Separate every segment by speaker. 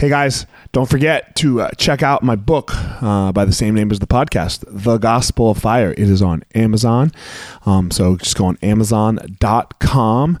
Speaker 1: Hey guys, don't forget to uh, check out my book uh, by the same name as the podcast, The Gospel of Fire. It is on Amazon. Um, so just go on amazon.com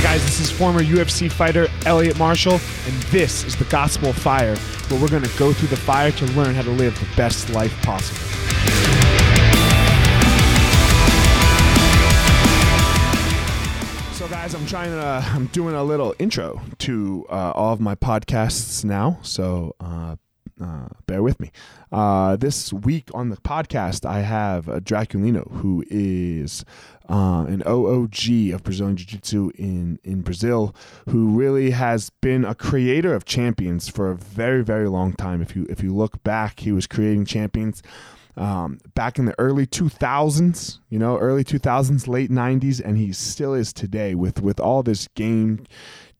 Speaker 1: Hey guys, this is former UFC fighter Elliot Marshall, and this is the Gospel Fire, where we're going to go through the fire to learn how to live the best life possible. So, guys, I'm trying to, I'm doing a little intro to uh, all of my podcasts now. So, uh, uh, bear with me. Uh, this week on the podcast, I have uh, Draculino, who is uh, an OOG of Brazilian Jiu Jitsu in, in Brazil, who really has been a creator of champions for a very, very long time. If you if you look back, he was creating champions um, back in the early 2000s, you know, early 2000s, late 90s, and he still is today with with all this game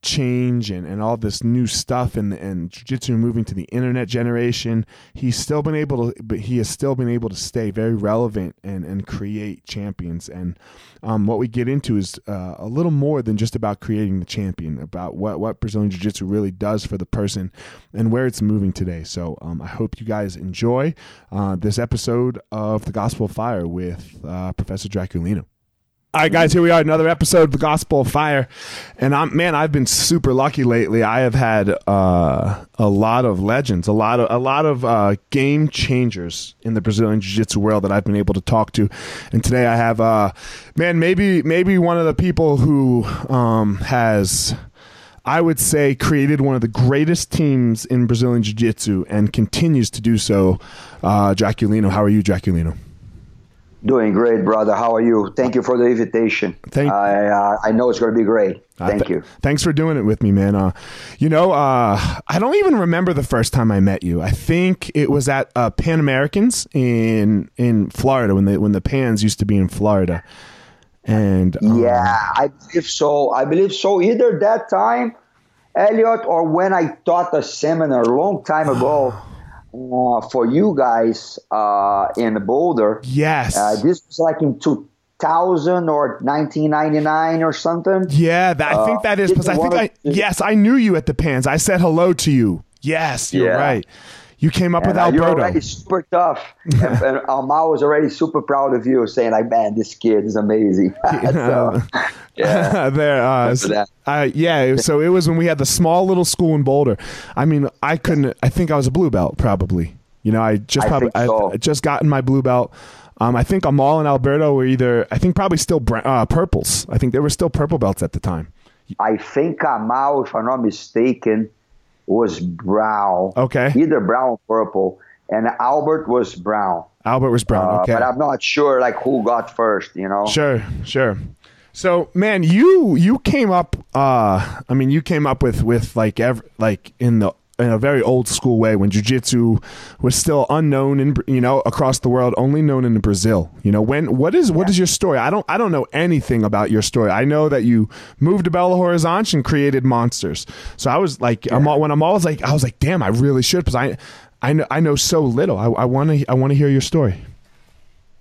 Speaker 1: change and, and all this new stuff and and jiu-jitsu moving to the internet generation he's still been able to but he has still been able to stay very relevant and and create champions. And um, what we get into is uh, a little more than just about creating the champion about what what Brazilian jiu-jitsu really does for the person and where it's moving today. So um, I hope you guys enjoy uh, this episode of the Gospel of Fire with uh, Professor Draculino all right, guys, here we are, another episode of the Gospel of Fire, and I'm man, I've been super lucky lately. I have had uh, a lot of legends, a lot of a lot of uh, game changers in the Brazilian Jiu-Jitsu world that I've been able to talk to, and today I have, uh, man, maybe maybe one of the people who um, has. I would say created one of the greatest teams in Brazilian Jiu Jitsu and continues to do so. Uh, how are you, Draculino?
Speaker 2: Doing great, brother. How are you? Thank you for the invitation. Thank I uh, I know it's going to be great. Uh, Thank uh, th- you.
Speaker 1: Thanks for doing it with me, man. Uh, you know, uh, I don't even remember the first time I met you. I think it was at uh, Pan Americans in in Florida when the when the Pans used to be in Florida. And
Speaker 2: um, yeah, I believe so. I believe so. Either that time, Elliot, or when I taught a seminar a long time ago. uh, for you guys uh, in Boulder.
Speaker 1: Yes.
Speaker 2: Uh, this was like in 2000 or 1999 or something.
Speaker 1: Yeah, that, I think uh, that is because I think I, yes, I knew you at the Pans. I said hello to you. Yes, you're yeah. right. You came up and with uh, Alberto. You're
Speaker 2: already super tough. and, and Amal was already super proud of you, saying like, "Man, this kid is amazing." so,
Speaker 1: yeah, there. Uh, uh, yeah. So it was when we had the small little school in Boulder. I mean, I couldn't. I think I was a blue belt, probably. You know, I just probably I, so. I just gotten my blue belt. Um, I think Amal and Alberto were either. I think probably still uh, purples. I think they were still purple belts at the time.
Speaker 2: I think Amal, if I'm not mistaken was brown.
Speaker 1: Okay.
Speaker 2: Either brown or purple. And Albert was brown.
Speaker 1: Albert was brown. Uh, okay.
Speaker 2: But I'm not sure like who got first, you know?
Speaker 1: Sure, sure. So, man, you you came up. Uh, I mean, you came up with with like ever like in the in a very old school way when jiu-jitsu was still unknown in you know across the world only known in Brazil you know when what is what yeah. is your story I don't I don't know anything about your story I know that you moved to Belo Horizonte and created monsters so I was like yeah. I'm all, when I'm always like I was like damn I really should because I I know I know so little I want to I want to hear your story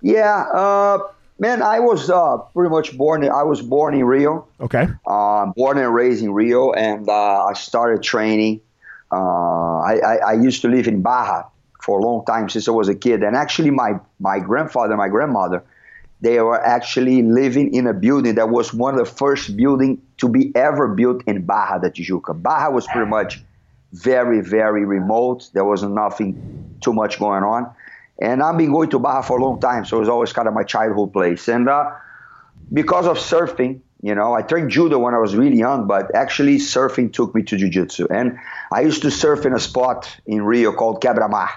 Speaker 2: yeah uh Man, I was uh, pretty much born. I was born in Rio.
Speaker 1: Okay.
Speaker 2: Uh, born and raised in Rio, and uh, I started training uh, I, I, used to live in Barra for a long time since I was a kid, and actually my my grandfather, my grandmother, they were actually living in a building that was one of the first building to be ever built in Barra da Tijuca. Barra was pretty much very very remote. There was nothing too much going on, and I've been going to Barra for a long time, so it was always kind of my childhood place. And uh, because of surfing, you know, I trained judo when I was really young, but actually surfing took me to jiu-jitsu. And I used to surf in a spot in Rio called Quebra-Mar.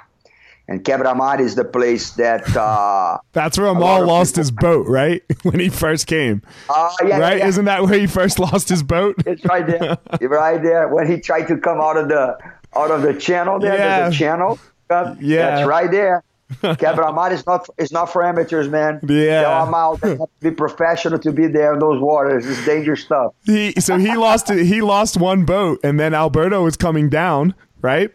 Speaker 2: And Quebra-Mar is the place that... Uh,
Speaker 1: That's where Amal lost people, his boat, right? when he first came.
Speaker 2: Uh, yeah,
Speaker 1: right?
Speaker 2: Yeah.
Speaker 1: Isn't that where he first lost his boat?
Speaker 2: it's right there. right there. When he tried to come out of the out of the channel there. Yeah. There's a channel. Uh, yeah. That's right there. Quebra-Mar is not is not for amateurs, man.
Speaker 1: Yeah,
Speaker 2: them out. They have to be professional to be there in those waters. It's dangerous stuff.
Speaker 1: He so he lost he lost one boat, and then Alberto was coming down, right?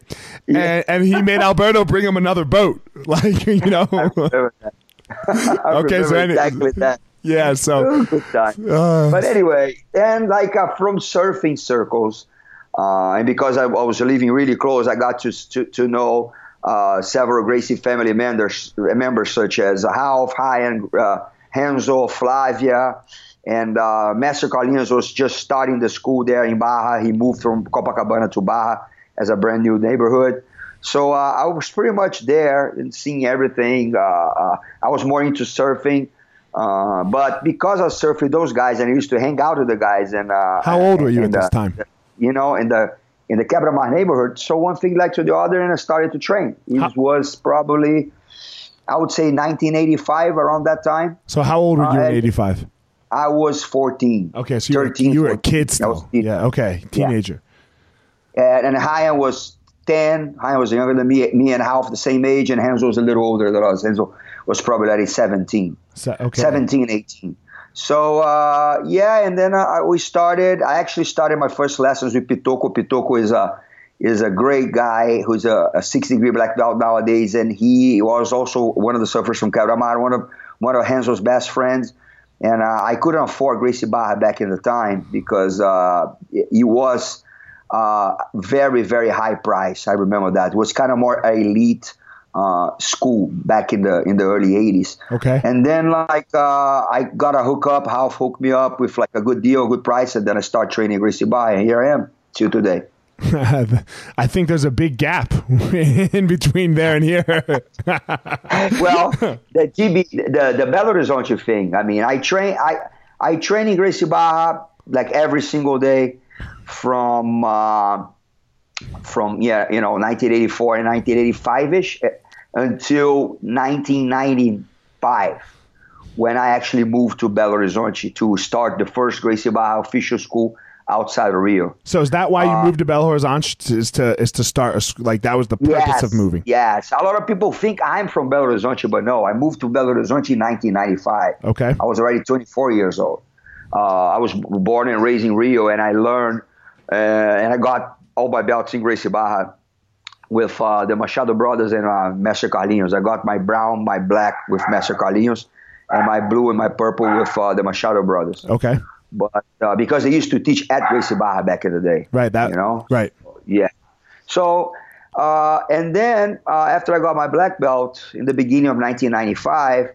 Speaker 1: Yeah. And, and he made Alberto bring him another boat, like you know.
Speaker 2: okay, so any, exactly that.
Speaker 1: Yeah, so
Speaker 2: good time. Uh, but anyway, and like uh, from surfing circles, uh, and because I, I was living really close, I got to to, to know uh, several Gracie family members, members such as Ralph, Ryan, uh, Renzo, Flavia, and uh, Master Carlinhos was just starting the school there in Barra. He moved from Copacabana to Barra as a brand new neighborhood. So uh, I was pretty much there and seeing everything. Uh, uh, I was more into surfing. Uh, but because I surfed with those guys and I used to hang out with the guys and
Speaker 1: how old were you at this time?
Speaker 2: You know, in the in the Quebra-Mar neighborhood. So one thing led to the other, and I started to train. It how? was probably, I would say, 1985 around that time.
Speaker 1: So how old were you uh, in '85?
Speaker 2: I was 14.
Speaker 1: Okay, so you, 13, were, you were a kid still. Yeah, okay, teenager.
Speaker 2: Yeah. And, and Ryan was 10. Ryan was younger than me. Me and Ralph the same age, and Renzo was a little older than us. Renzo was probably like 17. So, okay. 17, 18. So uh, yeah, and then uh, we started. I actually started my first lessons with Pitoko. Pitoko is a is a great guy who's a, a six degree black belt nowadays, and he was also one of the surfers from Quebra-Mar, one of one of Renzo's best friends. And uh, I couldn't afford Gracie Barra back in the time because uh, he was uh, very very high price. I remember that it was kind of more elite uh, school back in the in the early 80s.
Speaker 1: Okay.
Speaker 2: And then like uh, I got a hookup, Ralph hooked me up with like a good deal, good price, and then I start training Gracie Barra, and here I am to today.
Speaker 1: I think there's a big gap in between there and here.
Speaker 2: well, the GB, the the Belo Horizonte thing. I mean, I train I I train in Gracie Barra like every single day from uh, from yeah you know 1984 and 1985 ish until 1995 when I actually moved to Belo Horizonte to start the first Gracie Barra official school outside of Rio.
Speaker 1: So is that why you uh, moved to Belo Horizonte? Is to is to start a, like that was the purpose
Speaker 2: yes,
Speaker 1: of moving?
Speaker 2: Yes. A lot of people think I'm from Belo Horizonte, but no, I moved to Belo Horizonte in 1995.
Speaker 1: Okay.
Speaker 2: I was already 24 years old. Uh, I was born and raised in Rio, and I learned uh, and I got all my belts in Gracie Barra with uh, the Machado brothers and uh, Master Carlinhos. I got my brown, my black with Master Carlinhos, and my blue and my purple with uh, the Machado brothers.
Speaker 1: Okay.
Speaker 2: But uh, because they used to teach at Gracie Barra back in the day.
Speaker 1: Right. That.
Speaker 2: You know.
Speaker 1: Right.
Speaker 2: Yeah. So. Uh, and then uh, after I got my black belt in the beginning of 1995,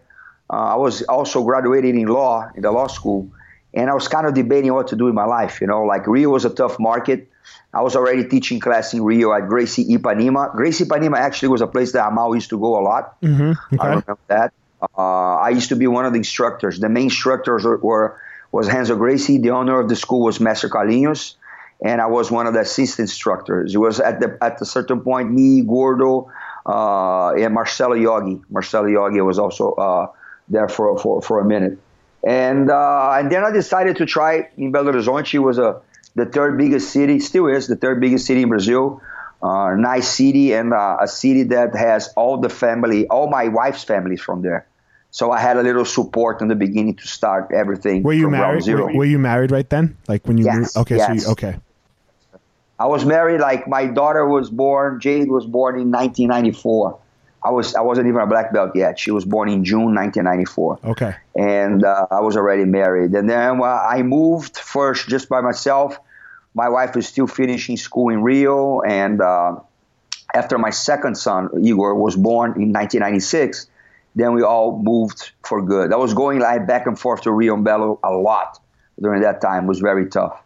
Speaker 2: I was also graduated in law in the law school, and I was kind of debating what to do in my life. You know, like Rio was a tough market. I was already teaching class in Rio at Gracie Ipanema. Gracie Ipanema actually was a place that Amal used to go a lot.
Speaker 1: Mm-hmm. Okay.
Speaker 2: I remember that. Uh, I used to be one of the instructors. The main instructors were, were was Renzo Gracie. The owner of the school was Master Carlinhos, and I was one of the assistant instructors. It was at the at a certain point me, Gordo, uh, and Marcelo Yogi. Marcelo Yogi was also uh, there for, for for a minute, and uh, and then I decided to try in Belo Horizonte. It was a the third biggest city, still is the third biggest city in Brazil. Uh, nice city and uh, a city that has all the family, all my wife's families from there. So I had a little support in the beginning to start everything.
Speaker 1: Were you married? Were, were, you married right then? Like when you
Speaker 2: yes,
Speaker 1: moved? Okay,
Speaker 2: yes.
Speaker 1: so you, okay.
Speaker 2: I was married. Like my daughter was born. Jade was born in 1994. I was I wasn't even a black belt yet. She was born in June 1994.
Speaker 1: Okay.
Speaker 2: And uh, I was already married. And then uh, I moved first just by myself. My wife was still finishing school in Rio, and uh, after my second son Igor was born in 1996 then we all moved for good. I was going like back and forth to Rio and Belo a lot during that time. It was very tough.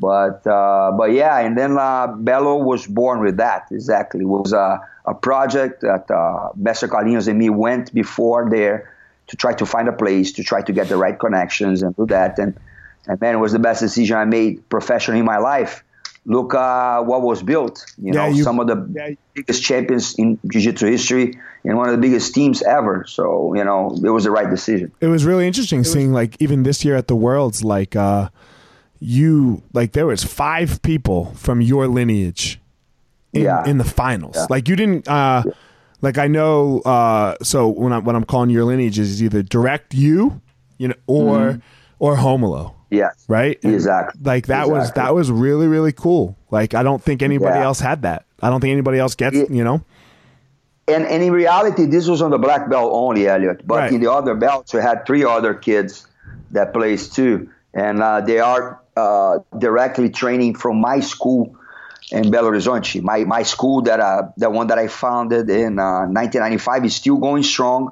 Speaker 2: But uh, but yeah, and then uh, Belo was born with that exactly. It was a, a project that uh, Master Carlinhos and me went before there to try to find a place, to try to get the right connections and do that. And and man, it was the best decision I made professionally in my life look uh, what was built. You yeah, know, you, some of the yeah. biggest champions in jiu-jitsu history and one of the biggest teams ever. So you know, it was the right decision.
Speaker 1: It was really interesting was, seeing like even this year at the Worlds, like uh, you like there was five people from your lineage in, yeah. in the finals. Like you didn't. Uh, like I know, uh, so when I when I'm calling your lineage is either direct you, you know, or mm-hmm. or Romulo.
Speaker 2: Yes.
Speaker 1: Right?
Speaker 2: Exactly.
Speaker 1: Like that
Speaker 2: exactly.
Speaker 1: was that was really really cool. Like I don't think anybody yeah. else had that. I don't think anybody else gets, it, you know.
Speaker 2: And, and in reality this was on the black belt only, Elliot. But
Speaker 1: right.
Speaker 2: in the other belts we had three other kids that plays too. And uh, they are uh, directly training from my school in Belo Horizonte. My my school that uh, the one that I founded in 1995 uh, is still going strong.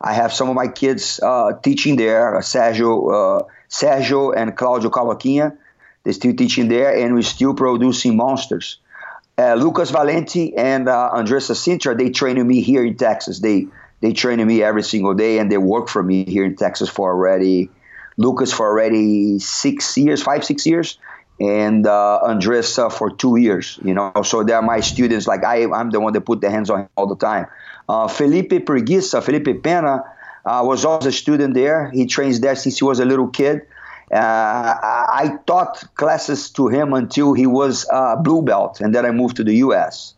Speaker 2: I have some of my kids uh, teaching there. Uh, Sergio Sergio and Claudio Cavaquinha. They're still teaching there, and we're still producing monsters. Lucas Valente and uh, Andressa Cintra, they train me here in Texas. They they train me every single day, and they work for me here in Texas for already Lucas for already six years, five six years, and uh, Andressa for two years. You know, so they're my students. Like I, I'm the one that put the hands on all the time. Uh, Felipe Preguiça, Felipe Pena uh, was also a student there. He trains there since he was a little kid. Uh, I taught classes to him until he was uh, blue belt, and then I moved to the U.S.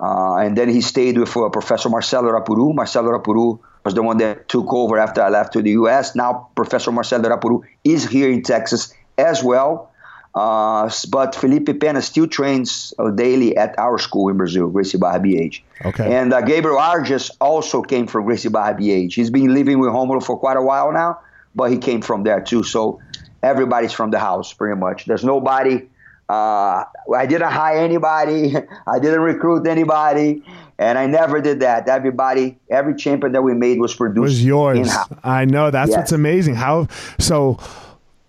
Speaker 2: Uh, and then he stayed with uh, Professor Marcelo Rapuru. Marcelo Rapuru was the one that took over after I left to the U.S. Now Professor Marcelo Arapuru is here in Texas as well. Uh, but Felipe Pena still trains uh, daily at our school in Brazil, Gracie Barra BH.
Speaker 1: Okay.
Speaker 2: And uh, Gabriel Arges also came from Gracie Barra BH. He's been living with Romulo for quite a while now, but he came from there too. So everybody's from the house pretty much. There's nobody. Uh, I didn't hire anybody. I didn't recruit anybody, and I never did that. Everybody, every champion that we made was produced.
Speaker 1: was yours.
Speaker 2: in-house.
Speaker 1: I know that's
Speaker 2: Yes.
Speaker 1: what's amazing. How so?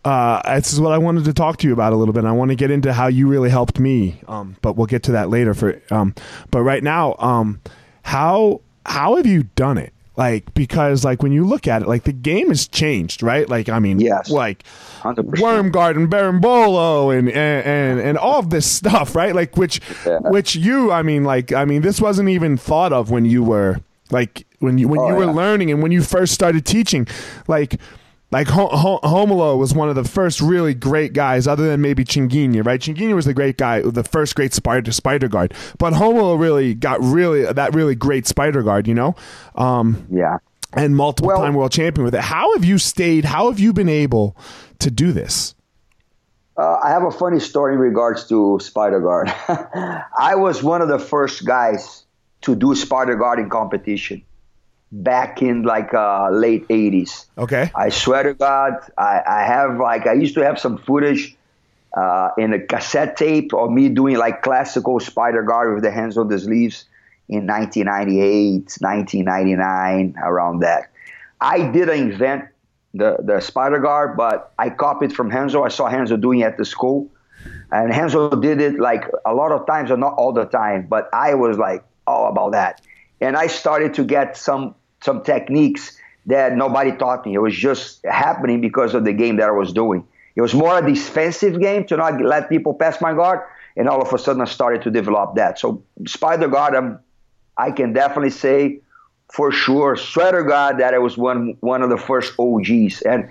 Speaker 1: Uh, this is what I wanted to talk to you about a little bit. I want to get into how you really helped me, um, but we'll get to that later. For um, but right now, um, how how have you done it? Like because like when you look at it, like the game has changed, right? Like I mean,
Speaker 2: Yes.
Speaker 1: like
Speaker 2: 100%.
Speaker 1: Worm Guard and Berimbolo and, and and and all of this stuff, right? Like which
Speaker 2: Yeah.
Speaker 1: which you, I mean, like I mean, this wasn't even thought of when you were like when you when
Speaker 2: Oh,
Speaker 1: you were
Speaker 2: yeah.
Speaker 1: learning and when you first started teaching, like. Like Ho- Ho- Romulo was one of the first really great guys, other than maybe Chinguinha, right? Chinguinha was the great guy, the first great spider spider guard, but Romulo really got really that really great spider guard, you know. Um,
Speaker 2: Yeah.
Speaker 1: and multiple
Speaker 2: Well-
Speaker 1: time world champion with it. How have you stayed? How have you been able to do this?
Speaker 2: Uh, I have a funny story in regards to Spider Guard. I was one of the first guys to do Spider Guard in competition back in like uh, late 80s.
Speaker 1: Okay.
Speaker 2: I swear to God, I, I have like, I used to have some footage uh, in a cassette tape of me doing like classical Spider Guard with the hands on the sleeves in 1998, 1999, around that. I didn't invent the, the Spider Guard, but I copied from Renzo. I saw Renzo doing it at the school. And Renzo did it like a lot of times, or not all the time, but I was like all about that. And I started to get some some techniques that nobody taught me. It was just happening because of the game that I was doing. It was more a defensive game to not let people pass my guard, and all of a sudden I started to develop that. So Spider Guard, I'm, I can definitely say for sure, swear to God that I was one one of the first OGs. And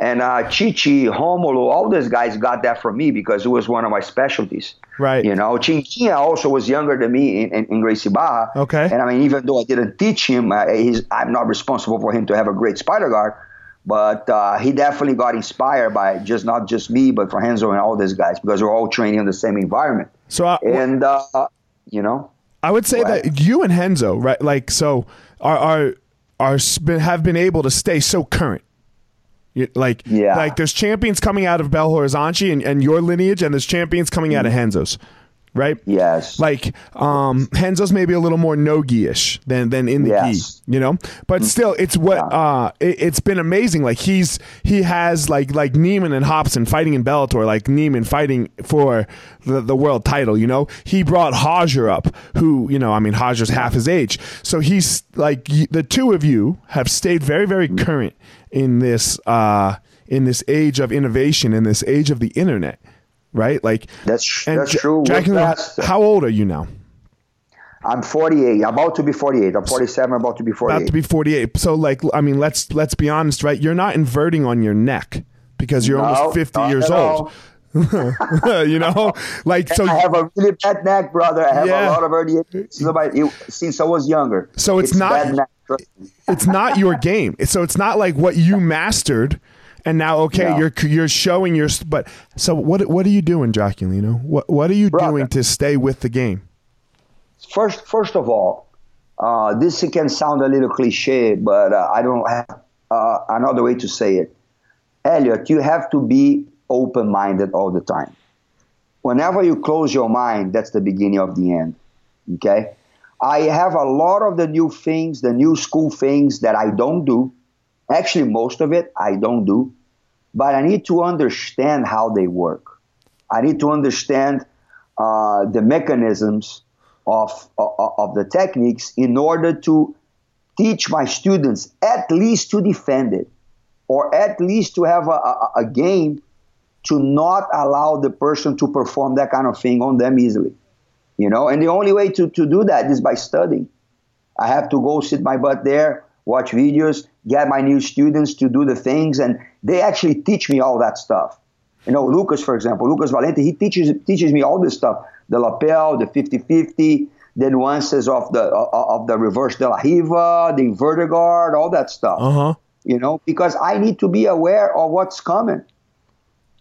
Speaker 2: and uh, Chichi, Romulo, all those guys got that from me because it was one of my specialties.
Speaker 1: Right.
Speaker 2: You know, Chinchilla also was younger than me in, in, in Gracie Barra.
Speaker 1: Okay.
Speaker 2: And I mean, even though I didn't teach him, uh, he's, I'm not responsible for him to have a great spider guard. But uh, he definitely got inspired by just not just me, but for Renzo and all these guys because we're all training in the same environment.
Speaker 1: So I,
Speaker 2: And, uh, you know,
Speaker 1: I would say that you and Renzo, right? Like, so are are are have been able to stay so current. Like,
Speaker 2: Yeah.
Speaker 1: like there's champions coming out of Belo Horizonte and, and your lineage, and there's champions coming out of Renzo's, right?
Speaker 2: yes.
Speaker 1: Like um Renzo's maybe a little more no-gi-ish than than in the
Speaker 2: Yes.
Speaker 1: gi, you know. But still, it's what
Speaker 2: Yeah.
Speaker 1: uh it, it's been amazing. Like he's he has like like Neiman and Robson fighting in Bellator, like Neiman fighting for the, the world title. You know, he brought Hajar up, who you know, I mean, Hajar's half his age, so he's like the two of you have stayed very very current in this uh in this age of innovation, in this age of the internet. Right, like
Speaker 2: That's- that's true. With
Speaker 1: Jackie, Lou,
Speaker 2: that-
Speaker 1: how old are you now?
Speaker 2: I'm 48, about to be 48. I'm 47, about to be 48.
Speaker 1: about to be 48 so like i mean let's let's be honest right you're not inverting on your neck because you're
Speaker 2: No,
Speaker 1: almost 50 years old you know like so
Speaker 2: I have a really bad neck, brother. I have
Speaker 1: Yeah.
Speaker 2: a lot of herniations since I- since I was younger.
Speaker 1: So it's not-
Speaker 2: bad neck. trust me.
Speaker 1: it's not your game so it's not like what you mastered and now okay
Speaker 2: No.
Speaker 1: you're you're showing your but so what what are you doing Draculino what what are you
Speaker 2: Brother.
Speaker 1: doing to stay with the game
Speaker 2: First, first of all, uh, this can sound a little cliche, but uh, I don't have uh, another way to say it. Elliot, you have to be open-minded all the time. Whenever you close your mind, that's the beginning of the end. Okay? I have a lot of the new things, the new school things that I don't do. Actually, most of it I don't do, but I need to understand how they work. I need to understand uh, the mechanisms of, of, of the techniques in order to teach my students at least to defend it or at least to have a, a, a game to not allow the person to perform that kind of thing on them easily. You know, and the only way to, to do that is by studying. I have to go sit my butt there, watch videos, get my new students to do the things, and they actually teach me all that stuff. You know, Lucas, for example, Lucas Valente, he teaches teaches me all this stuff: the lapel, the 50-50, the nuances of the of the reverse de la riva, the inverted guard, all that stuff.
Speaker 1: Uh-huh.
Speaker 2: You know, because I need to be aware of what's coming.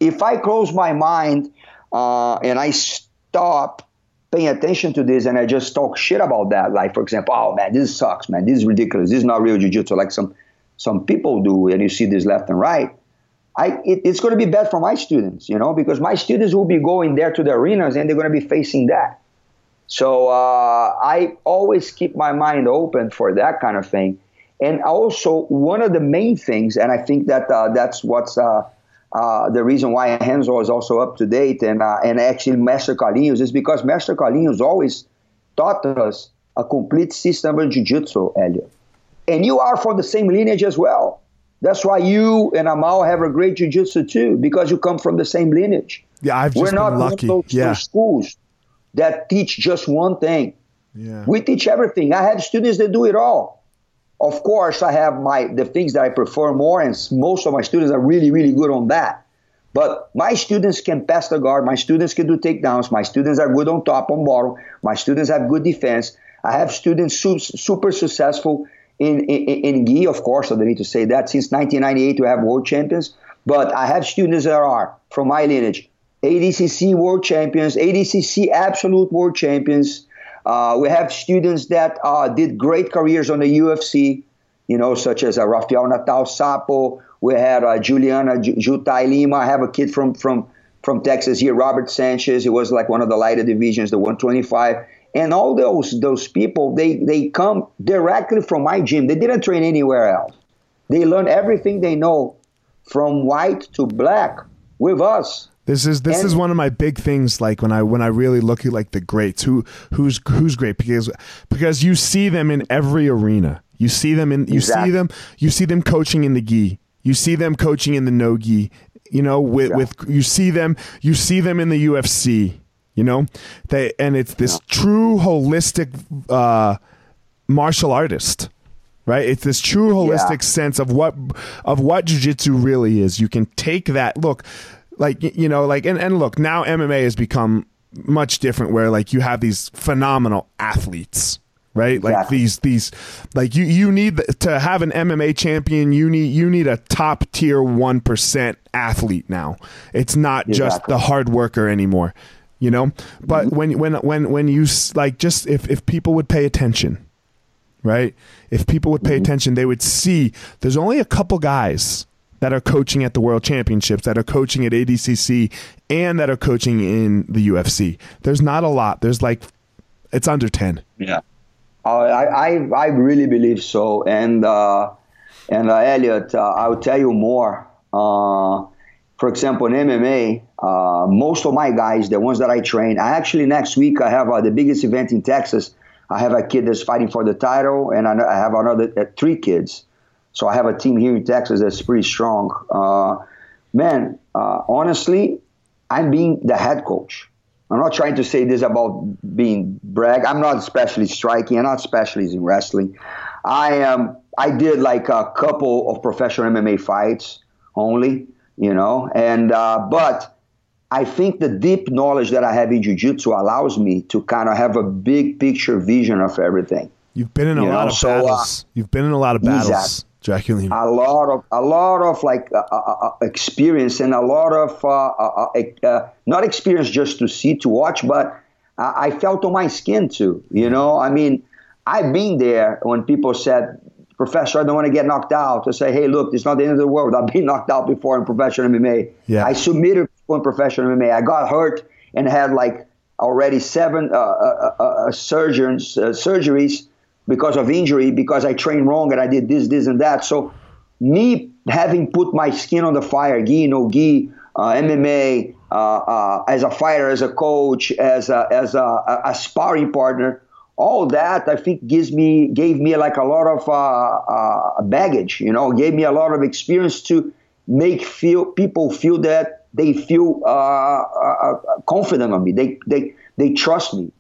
Speaker 2: If I close my mind uh, and I stop paying attention to this and I just talk shit about that, like for example, oh man, this sucks, man, this is ridiculous, this is not real jiu-jitsu, like some some people do, and you see this left and right. I, it, it's going to be bad for my students, you know, because my students will be going there to the arenas and they're going to be facing that. So uh, I always keep my mind open for that kind of thing. And also, one of the main things, and I think that uh, that's what's uh, uh, the reason why Renzo is also up to date and uh, and actually Master Carlinhos is because Master Carlinhos always taught us a complete system of jiu-jitsu, Elliot. And you are from the same lineage as well. That's why you and Amal have a great jiu-jitsu too, because you come from the same lineage.
Speaker 1: Yeah, I've just
Speaker 2: We're not
Speaker 1: been lucky.
Speaker 2: one of those,
Speaker 1: yeah.
Speaker 2: those schools that teach just one thing.
Speaker 1: Yeah.
Speaker 2: We teach everything. I have students that do it all. Of course, I have my the things that I prefer more, and most of my students are really, really good on that. But my students can pass the guard. My students can do takedowns. My students are good on top, on bottom. My students have good defense. I have students su- super successful in, in, in gi, of course. I don't need to say that. Since 1998, we have world champions. But I have students that are from my lineage ADCC world champions, ADCC absolute world champions. Uh, we have students that uh, did great careers on the UFC, you know, such as uh, Rafael Natal Sapo. We had uh, Juliana Ju Thai Lima. I have a kid from from from Texas here, Robert Sanchez. He was like one of the lighter divisions, the 125. And all those those people, they they come directly from my gym. They didn't train anywhere else. They learn everything they know from white to black with us.
Speaker 1: This is this
Speaker 2: And-
Speaker 1: is one of my big things. Like when I when I really look at like the greats, who who's who's great because because you see them in every arena. You see them in you
Speaker 2: Exactly.
Speaker 1: see them you see them coaching in the gi. You see them coaching in the no gi. You know with
Speaker 2: Yeah.
Speaker 1: with you see them you see them in the UFC. You know they and it's this true holistic uh, martial artist right it's this true holistic
Speaker 2: Yeah.
Speaker 1: sense of what of what jiu-jitsu really is you can take that look like you know like and, and look now mma has become much different where like you have these phenomenal athletes right? Like
Speaker 2: Exactly.
Speaker 1: these these like you you need to have an mma champion you need you need a top tier 1% athlete now. It's not just the hard worker anymore you know? But mm-hmm. when when when when you s- like just if if people would pay attention right? If people would pay mm-hmm. attention, they would see there's only a couple guys that are coaching at the World Championships, that are coaching at ADCC, and that are coaching in the UFC. There's not a lot. There's like, it's under 10.
Speaker 2: Yeah, uh, I, I I really believe so. And uh, and uh, Elliot, uh, I'll tell you more. Uh, for example, in MMA, uh, most of my guys, the ones that I train, I actually next week I have the biggest event in Texas. I have a kid that's fighting for the title, and I have another three kids. So I have a team here in Texas that's pretty strong. Uh, man, uh, honestly, I'm being the head coach. I'm not trying to say this about being brag. I'm not especially striking. I'm not specialist in wrestling. I am. I did like a couple of professional MMA fights only, you know, and uh, but I think the deep knowledge that I have in jiu-jitsu allows me to kind of have a big picture vision of everything.
Speaker 1: You've been in a
Speaker 2: You
Speaker 1: lot
Speaker 2: know,
Speaker 1: of
Speaker 2: so, uh,
Speaker 1: battles. You've been in a lot of battles,
Speaker 2: Exactly. A lot of a lot of like uh, uh, uh, experience and a lot of uh, uh, uh, uh, not experience just to see to watch, but I, felt on my skin too. You know, I mean, I've been there when people said, "Professor, I don't want to get knocked out." To say, "Hey, look, it's not the end of the world. I've been knocked out before in professional MMA.
Speaker 1: Yeah.
Speaker 2: I submitted in professional MMA. I got hurt and had like already seven uh, uh, uh, uh, surgeons uh, surgeries." Because of injury, because I trained wrong and I did this, this, and that. So, me having put my skin on the fire, gi, no gi, uh, MMA, uh, uh, as a fighter, as a coach, as a, as a, a, sparring partner, all that I think gives me gave me like a lot of uh, uh, baggage. You know, gave me a lot of experience to make feel people feel that they feel uh, confident on me. They they they trust me.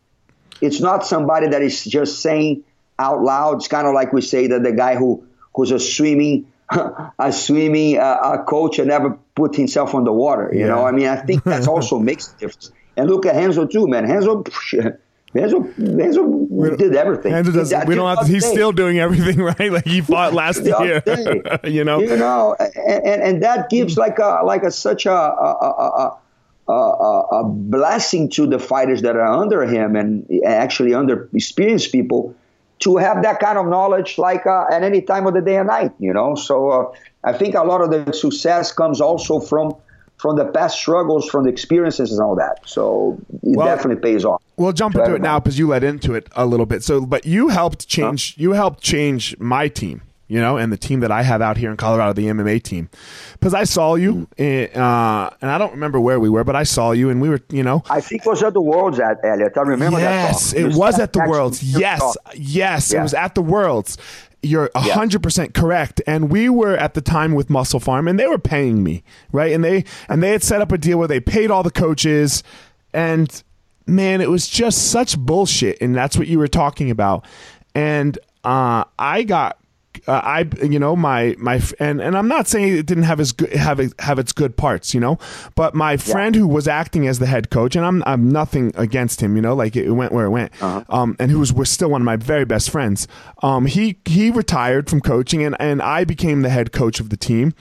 Speaker 2: It's not somebody that is just saying out loud. It's kind of like we say that the guy who who's a swimming a swimming uh, a coach and never put himself on the water. You
Speaker 1: Yeah.
Speaker 2: know, I mean, I think that also makes a difference. And look at Renzo too, man. Renzo, Enzo, Enzo did everything.
Speaker 1: Enzo does. we don't have. To, he's still doing everything right. Like he fought last year. you know.
Speaker 2: You know, and, and that gives like a like a such a a, a, a, a blessing to the fighters that are under him and actually under experienced people to have that kind of knowledge like uh, at any time of the day and night. You know. So uh, I think a lot of the success comes also from from the past struggles, from the experiences and all that. So it well, definitely pays off.
Speaker 1: We'll jump into it now because you led into it a little bit. So, but you helped change. Huh? You helped change my team. You know, and the team that I have out here in Colorado, the MMA team, because I saw you, mm. uh, and I don't remember where we were, but I saw you, and we were, you know,
Speaker 2: I think it was at the Worlds at Elliot. I remember
Speaker 1: yes,
Speaker 2: that.
Speaker 1: Yes, it was at the Worlds. Yes, yes, yeah. it was at the Worlds you're 100% yeah. correct and we were at the time with MusclePharm and they were paying me right and they and they had set up a deal where they paid all the coaches and man it was just such bullshit and that's what you were talking about and uh, i got uh, I you know my my and and I'm not saying it didn't have its good, have have its good parts, you know, but my friend yeah. who was acting as the head coach, and I'm I'm nothing against him, you know, like it went where it went, uh-huh. um, and who was, was still one of my very best friends. Um, he he retired from coaching, and and I became the head coach of the team.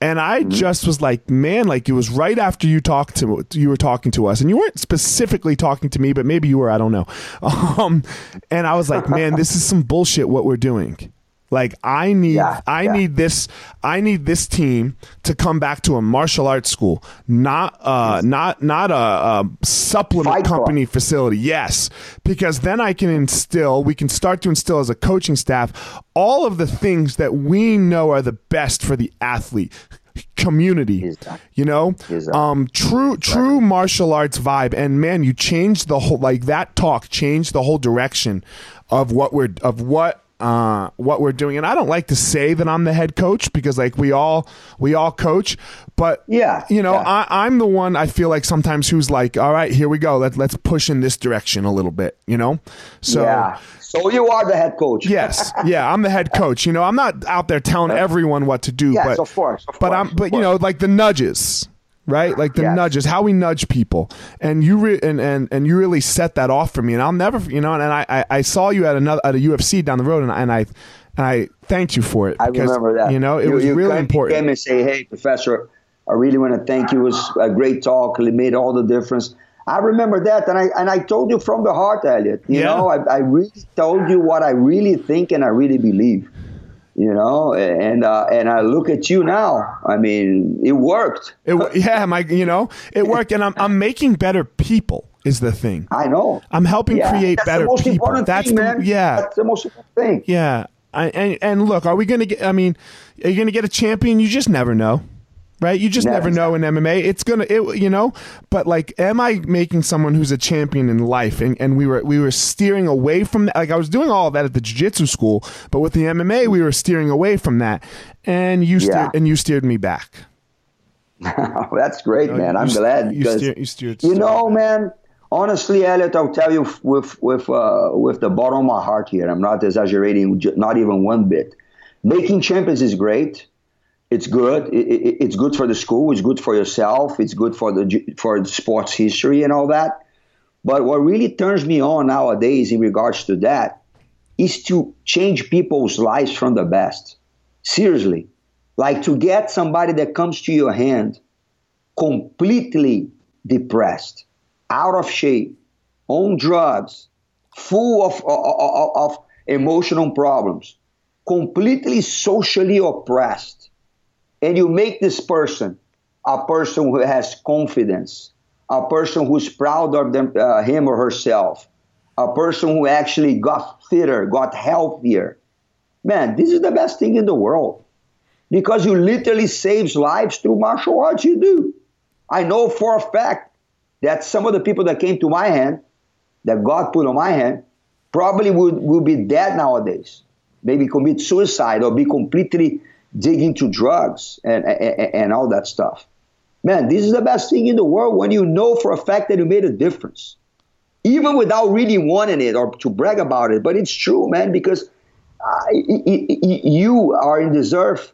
Speaker 1: And I mm-hmm. just was like, man, like it was right after you talked to you were talking to us, and you weren't specifically talking to me, but maybe you were, I don't know. Um, and I was like, man, this is some bullshit. What we're doing, like I need yeah, I yeah. need this I need this team to come back to a martial arts school, not uh not not a, a supplement Fight company club. facility. Yes, because then I can instill, we can start to instill as a coaching staff all of the things that we know are the best for the athlete community you know? Um true true martial arts vibe. And man you changed the whole like that talk changed the whole direction of what we're of what uh, what we're doing. And I don't like to say that I'm the head coach because like we all we all coach, but
Speaker 2: yeah,
Speaker 1: you know,
Speaker 2: yeah.
Speaker 1: I, I'm the one I feel like sometimes who's like, all right, here we go. Let's let's push in this direction a little bit, you know. So
Speaker 2: yeah. So you are the head coach.
Speaker 1: yes, yeah, I'm the head coach. You know, I'm not out there telling everyone what to do,
Speaker 2: yes,
Speaker 1: but
Speaker 2: of course, of
Speaker 1: but
Speaker 2: course,
Speaker 1: I'm but you know, like the nudges right? Like the yes. nudges, how we nudge people, and you re- and, and and you really set that off for me. And I'll never, you know, and I I, I saw you at another at a UFC down the road, and, and I and I thanked you for it.
Speaker 2: I remember that.
Speaker 1: You know, it
Speaker 2: you,
Speaker 1: was
Speaker 2: you
Speaker 1: really important.
Speaker 2: Came and say, "Hey, professor, I really want to thank you. It was a great talk. It made all the difference." I remember that, and I and I told you from the heart, Elliot. You yeah. know, I, I really told you what I really think and I really believe you know and uh, and I look at you now. I mean it worked.
Speaker 1: It, yeah my you know it worked and I'm I'm making better people is the thing.
Speaker 2: I know.
Speaker 1: I'm helping yeah, create better people. that's
Speaker 2: thing,
Speaker 1: the
Speaker 2: man.
Speaker 1: yeah.
Speaker 2: That's the most important thing.
Speaker 1: Yeah. I, and and look are we going to get I mean are you going to get a champion? You just never know right? You just never, never know in MMA. It's gonna, it, you know. But like, am I making someone who's a champion in life? And and we were we were steering away from that. Like I was doing all of that at the jiu-jitsu school, but with the MMA, we were steering away from that. And you steered yeah. and you steered me back.
Speaker 2: That's great, you know, man. I'm glad
Speaker 1: you, steer, you, steered,
Speaker 2: you know, man. Honestly, Elliot, I'll tell you with with uh, with the bottom of my heart here. I'm not exaggerating, not even one bit. Making champions is great it's good. It, it, it's good for the school. It's good for yourself. It's good for the for sports history and all that. But what really turns me on nowadays in regards to that is to change people's lives from the best. Seriously, like to get somebody that comes to your hand completely depressed, out of shape, on drugs, full of, of, of emotional problems, completely socially oppressed and you make this person a person who has confidence, a person who's proud of them, uh, him or herself, a person who actually got fitter, got healthier. Man, this is the best thing in the world because you literally saves lives through martial arts. You do. I know for a fact that some of the people that came to my hand, that God put on my hand, probably would, would be dead nowadays. Maybe commit suicide or be completely dig into drugs and, and, and all that stuff. Man, this is the best thing in the world when you know for a fact that you made a difference, even without really wanting it or to brag about it. But it's true, man, because you are in deserve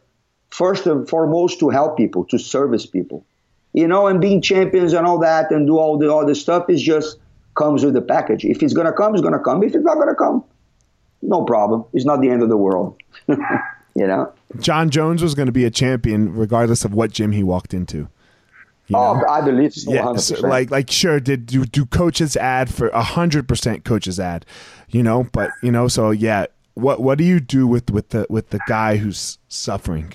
Speaker 2: first and foremost to help people, to service people, you know, and being champions and all that, and do all the this stuff is just comes with the package. If it's gonna come, it's gonna come. If it's not gonna come, no problem. It's not the end of the world. you know.
Speaker 1: Jon Jones was going to be a champion regardless of what gym he walked into.
Speaker 2: You oh, I believe so.
Speaker 1: Yeah, so like like sure. Did do, do coaches ad for a hundred percent coaches ad, you know? But you know, so yeah. What what do you do with with the with the guy who's suffering?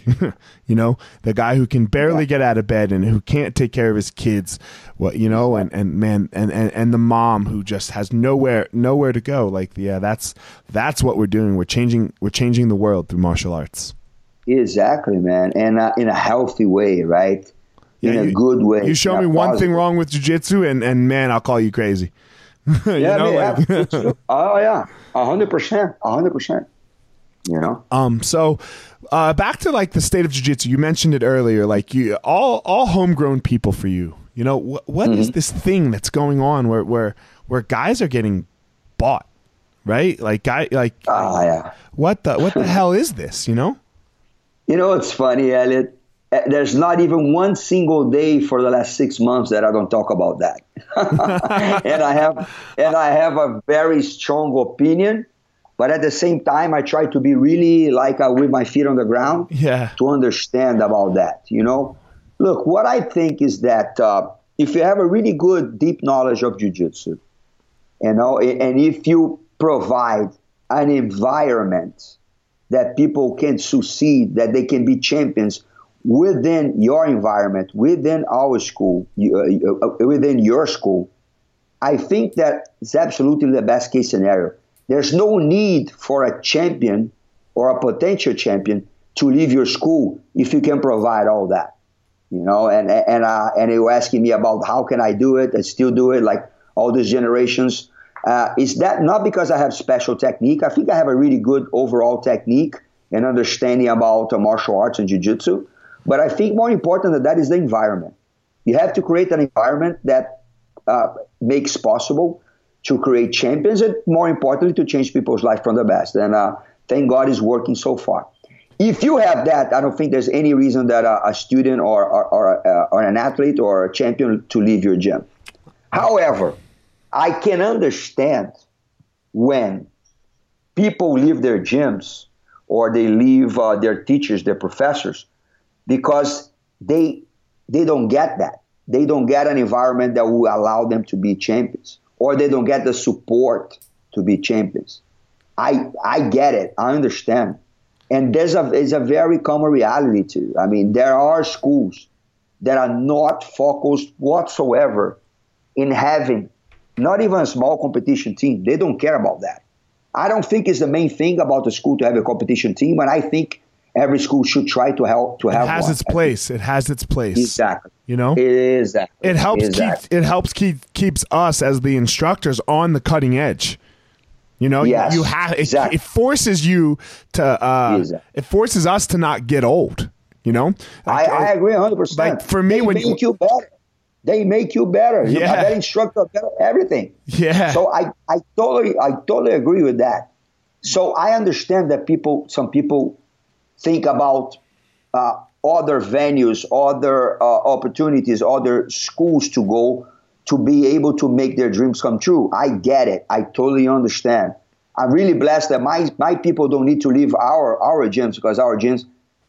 Speaker 1: you know, the guy who can barely get out of bed and who can't take care of his kids. What you know, and and man, and and and the mom who just has nowhere nowhere to go. Like yeah, that's that's what we're doing. We're changing we're changing the world through martial arts.
Speaker 2: Exactly, man, and uh, in a healthy way, right? in a
Speaker 1: you,
Speaker 2: good way.
Speaker 1: You show me one positive. thing wrong with jiu-jitsu and, and man, I'll call you crazy. you
Speaker 2: yeah, know, like, yeah. oh yeah, hundred percent, hundred percent. You know.
Speaker 1: Um. So, uh, back to like the state of jiu-jitsu. You mentioned it earlier. Like you, all all homegrown people for you. You know wh- what mm-hmm. is this thing that's going on where where where guys are getting bought, right? Like guy, like.
Speaker 2: Oh yeah.
Speaker 1: What the what the hell is this? You know.
Speaker 2: You know it's funny, Elliot there's not even one single day for the last six months that I don't talk about that. and I have and I have a very strong opinion, but at the same time I try to be really like uh, with my feet on the ground
Speaker 1: yeah.
Speaker 2: to understand about that. You know, look, what I think is that uh, if you have a really good deep knowledge of jujitsu, you know, and if you provide an environment that people can succeed, that they can be champions within your environment, within our school, uh, uh, within your school, I think that it's absolutely the best case scenario. There's no need for a champion or a potential champion to leave your school if you can provide all that. You know, and and uh, and they were asking me about how can I do it and still do it like all these generations. Uh, is that not because I have special technique? I think I have a really good overall technique and understanding about uh, martial arts and jiu-jitsu. But I think more important than that is the environment. You have to create an environment that uh, makes possible to create champions and more importantly to change people's life from the best. And uh, thank God is working so far. If you have that, I don't think there's any reason that a, a student or, or, or, uh, or an athlete or a champion to leave your gym. However, I can understand when people leave their gyms or they leave uh, their teachers, their professors, because they they don't get that. They don't get an environment that will allow them to be champions, or they don't get the support to be champions. I I get it. I understand, and there's a there's a very common reality too. I mean, there are schools that are not focused whatsoever in having not even a small competition team. They don't care about that. I don't think it's the main thing about the school to have a competition team, and I think every school should try to help to have.
Speaker 1: It has
Speaker 2: one.
Speaker 1: its place. It has its place.
Speaker 2: Exactly.
Speaker 1: You know,
Speaker 2: it is that.
Speaker 1: It helps exactly. keep. It helps keep keeps us as the instructors on the cutting edge. You know,
Speaker 2: yes,
Speaker 1: you, have it, exactly. it, forces you to. Uh, exactly. It forces us to not get old. You know,
Speaker 2: like, I, I agree hundred percent.
Speaker 1: Like for me,
Speaker 2: they
Speaker 1: when
Speaker 2: make you, you better, they make you better. Yeah, you know, that instructor, better, everything.
Speaker 1: Yeah.
Speaker 2: So I, I totally, I totally agree with that. So I understand that people, some people think about uh, other venues, other uh, opportunities, other schools to go to be able to make their dreams come true. I get it. I totally understand. I'm really blessed that my, my people don't need to leave our, our gyms because our gyms,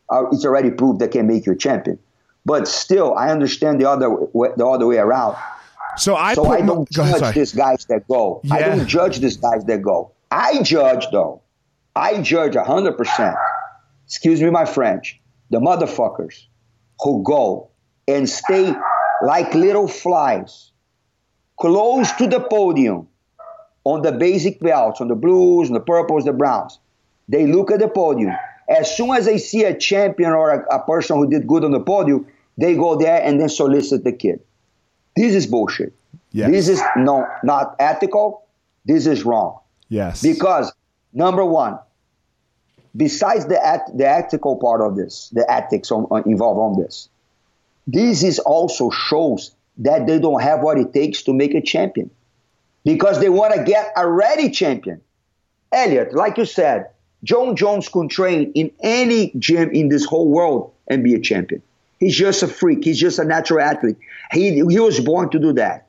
Speaker 2: are, it's already proved that can make you a champion. But still, I understand the other way, the other way around.
Speaker 1: So I
Speaker 2: so I don't judge ahead, these guys that go. Yeah. I don't judge these guys that go. I judge though. I judge hundred percent excuse me my French, the motherfuckers who go and stay like little flies close to the podium on the basic belts, on the blues, on the purples, the browns. They look at the podium. As soon as they see a champion or a, a person who did good on the podium, they go there and then solicit the kid. This is bullshit. Yes. This is no, not ethical. This is wrong.
Speaker 1: Yes.
Speaker 2: Because number one, besides the, et- the ethical part of this, the ethics on, on, involved on this, this is also shows that they don't have what it takes to make a champion because they want to get a ready champion. Elliot, like you said, Jon Jones can train in any gym in this whole world and be a champion. He's just a freak. He's just a natural athlete. He, he was born to do that.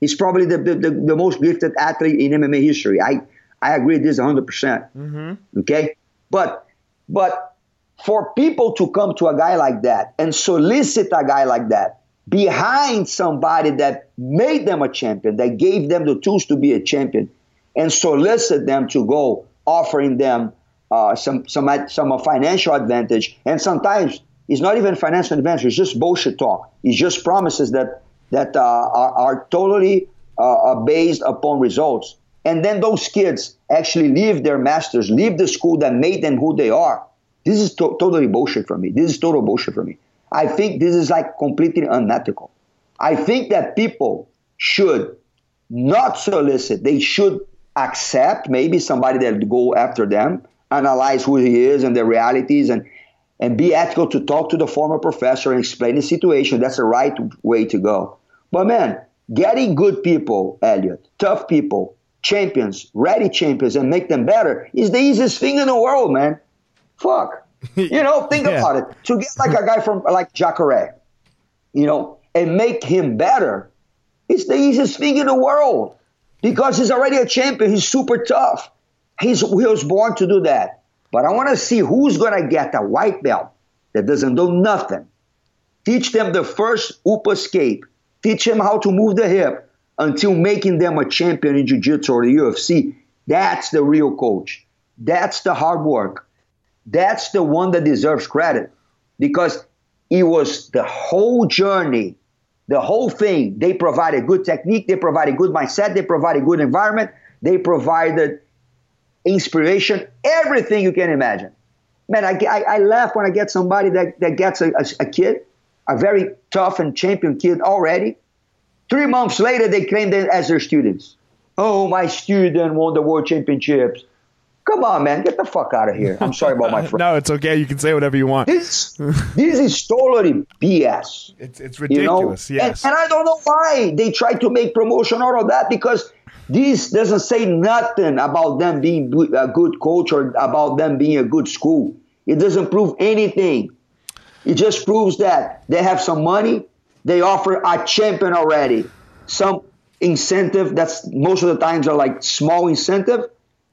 Speaker 2: He's probably the, the, the, the most gifted athlete in MMA history. I, I agree with this 100%. percent
Speaker 1: Mm-hmm.
Speaker 2: Okay? But, but for people to come to a guy like that and solicit a guy like that behind somebody that made them a champion, that gave them the tools to be a champion, and solicit them to go offering them uh, some some some financial advantage, and sometimes it's not even financial advantage; it's just bullshit talk. It's just promises that that uh, are, are, totally uh, based upon results, and then those kids actually leave their masters, leave the school that made them who they are. This is to- totally bullshit for me. This is total bullshit for me. I think this is like completely unethical. I think that people should not solicit. They should accept maybe somebody that go after them, analyze who he is and the realities, and and be ethical to talk to the former professor and explain the situation. That's the right way to go. But man, getting good people, Elliot, tough people, champions, ready champions, and make them better is the easiest thing in the world, man. Fuck. You know, think yeah. about it. To get like a guy from like Jacare, you know, and make him better, it's the easiest thing in the world because he's already a champion. He's super tough. He's, he was born to do that. But I want to see who's going to get a white belt that doesn't do nothing. Teach them the first up escape. Teach them how to move the hip until making them a champion in jiu-jitsu or the UFC. That's the real coach. That's the hard work. That's the one that deserves credit because it was the whole journey, the whole thing. They provided good technique, they provided good mindset, they provided good environment, they provided inspiration, everything you can imagine. Man, I, I, I laugh when I get somebody that, that gets a, a, a kid, a very tough and champion kid already. Three months later, they claim them as their students. Oh, my student won the world championships. Come on, man, get the fuck out of here. I'm sorry about my friend.
Speaker 1: no, it's okay. You can say whatever you want.
Speaker 2: This, this is totally BS.
Speaker 1: It's, it's ridiculous,
Speaker 2: you know?
Speaker 1: yes.
Speaker 2: And, and I don't know why they try to make promotion out of that because this doesn't say nothing about them being a good coach or about them being a good school. It doesn't prove anything. It just proves that they have some money. They offer a champion already. Some incentive that's most of the times are like small incentive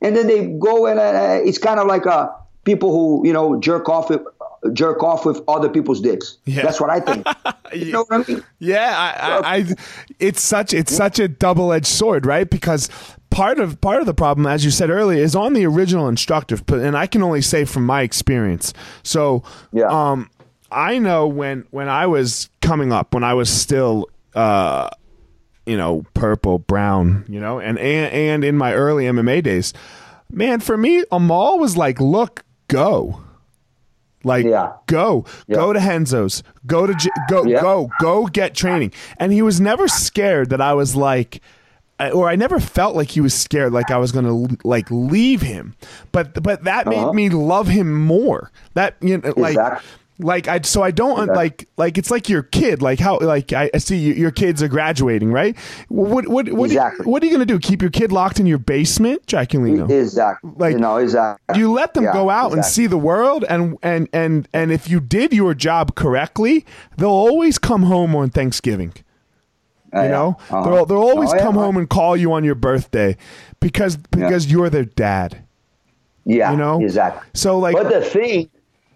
Speaker 2: and then they go and uh, it's kind of like uh, people who you know jerk off with jerk off with other people's dicks. Yeah. That's what I think. you know what I mean?
Speaker 1: Yeah, I, I, I it's such it's yeah. such a double edged sword, right? Because part of part of the problem, as you said earlier, is on the original instructor, and I can only say from my experience. So, yeah. um, I know when when I was coming up, when I was still. Uh, you know, purple, brown, you know, and, and and in my early MMA days, man, for me, Amal was like, look, go. Like yeah. go, yeah. go to Renzo's, go to go, yeah. go, go get training, and he was never scared that I was like, or I never felt like he was scared, like I was gonna like leave him, but but that uh-huh. made me love him more. That you know, like. Exactly like I so I don't exactly. like like it's like your kid like how like I, I see you, your kids are graduating right? What what what, exactly. are, you, what are you gonna do? Keep your kid locked in your basement Draculino
Speaker 2: exactly. Like no exactly.
Speaker 1: you let them yeah, go out exactly. and see the world? And and and and if you did your job correctly they'll always come home on Thanksgiving. You uh, know? Yeah. uh-huh. they'll they'll always oh, yeah, come home and call you on your birthday because because you're their dad.
Speaker 2: Yeah
Speaker 1: you know?
Speaker 2: exactly.
Speaker 1: So like
Speaker 2: but the thing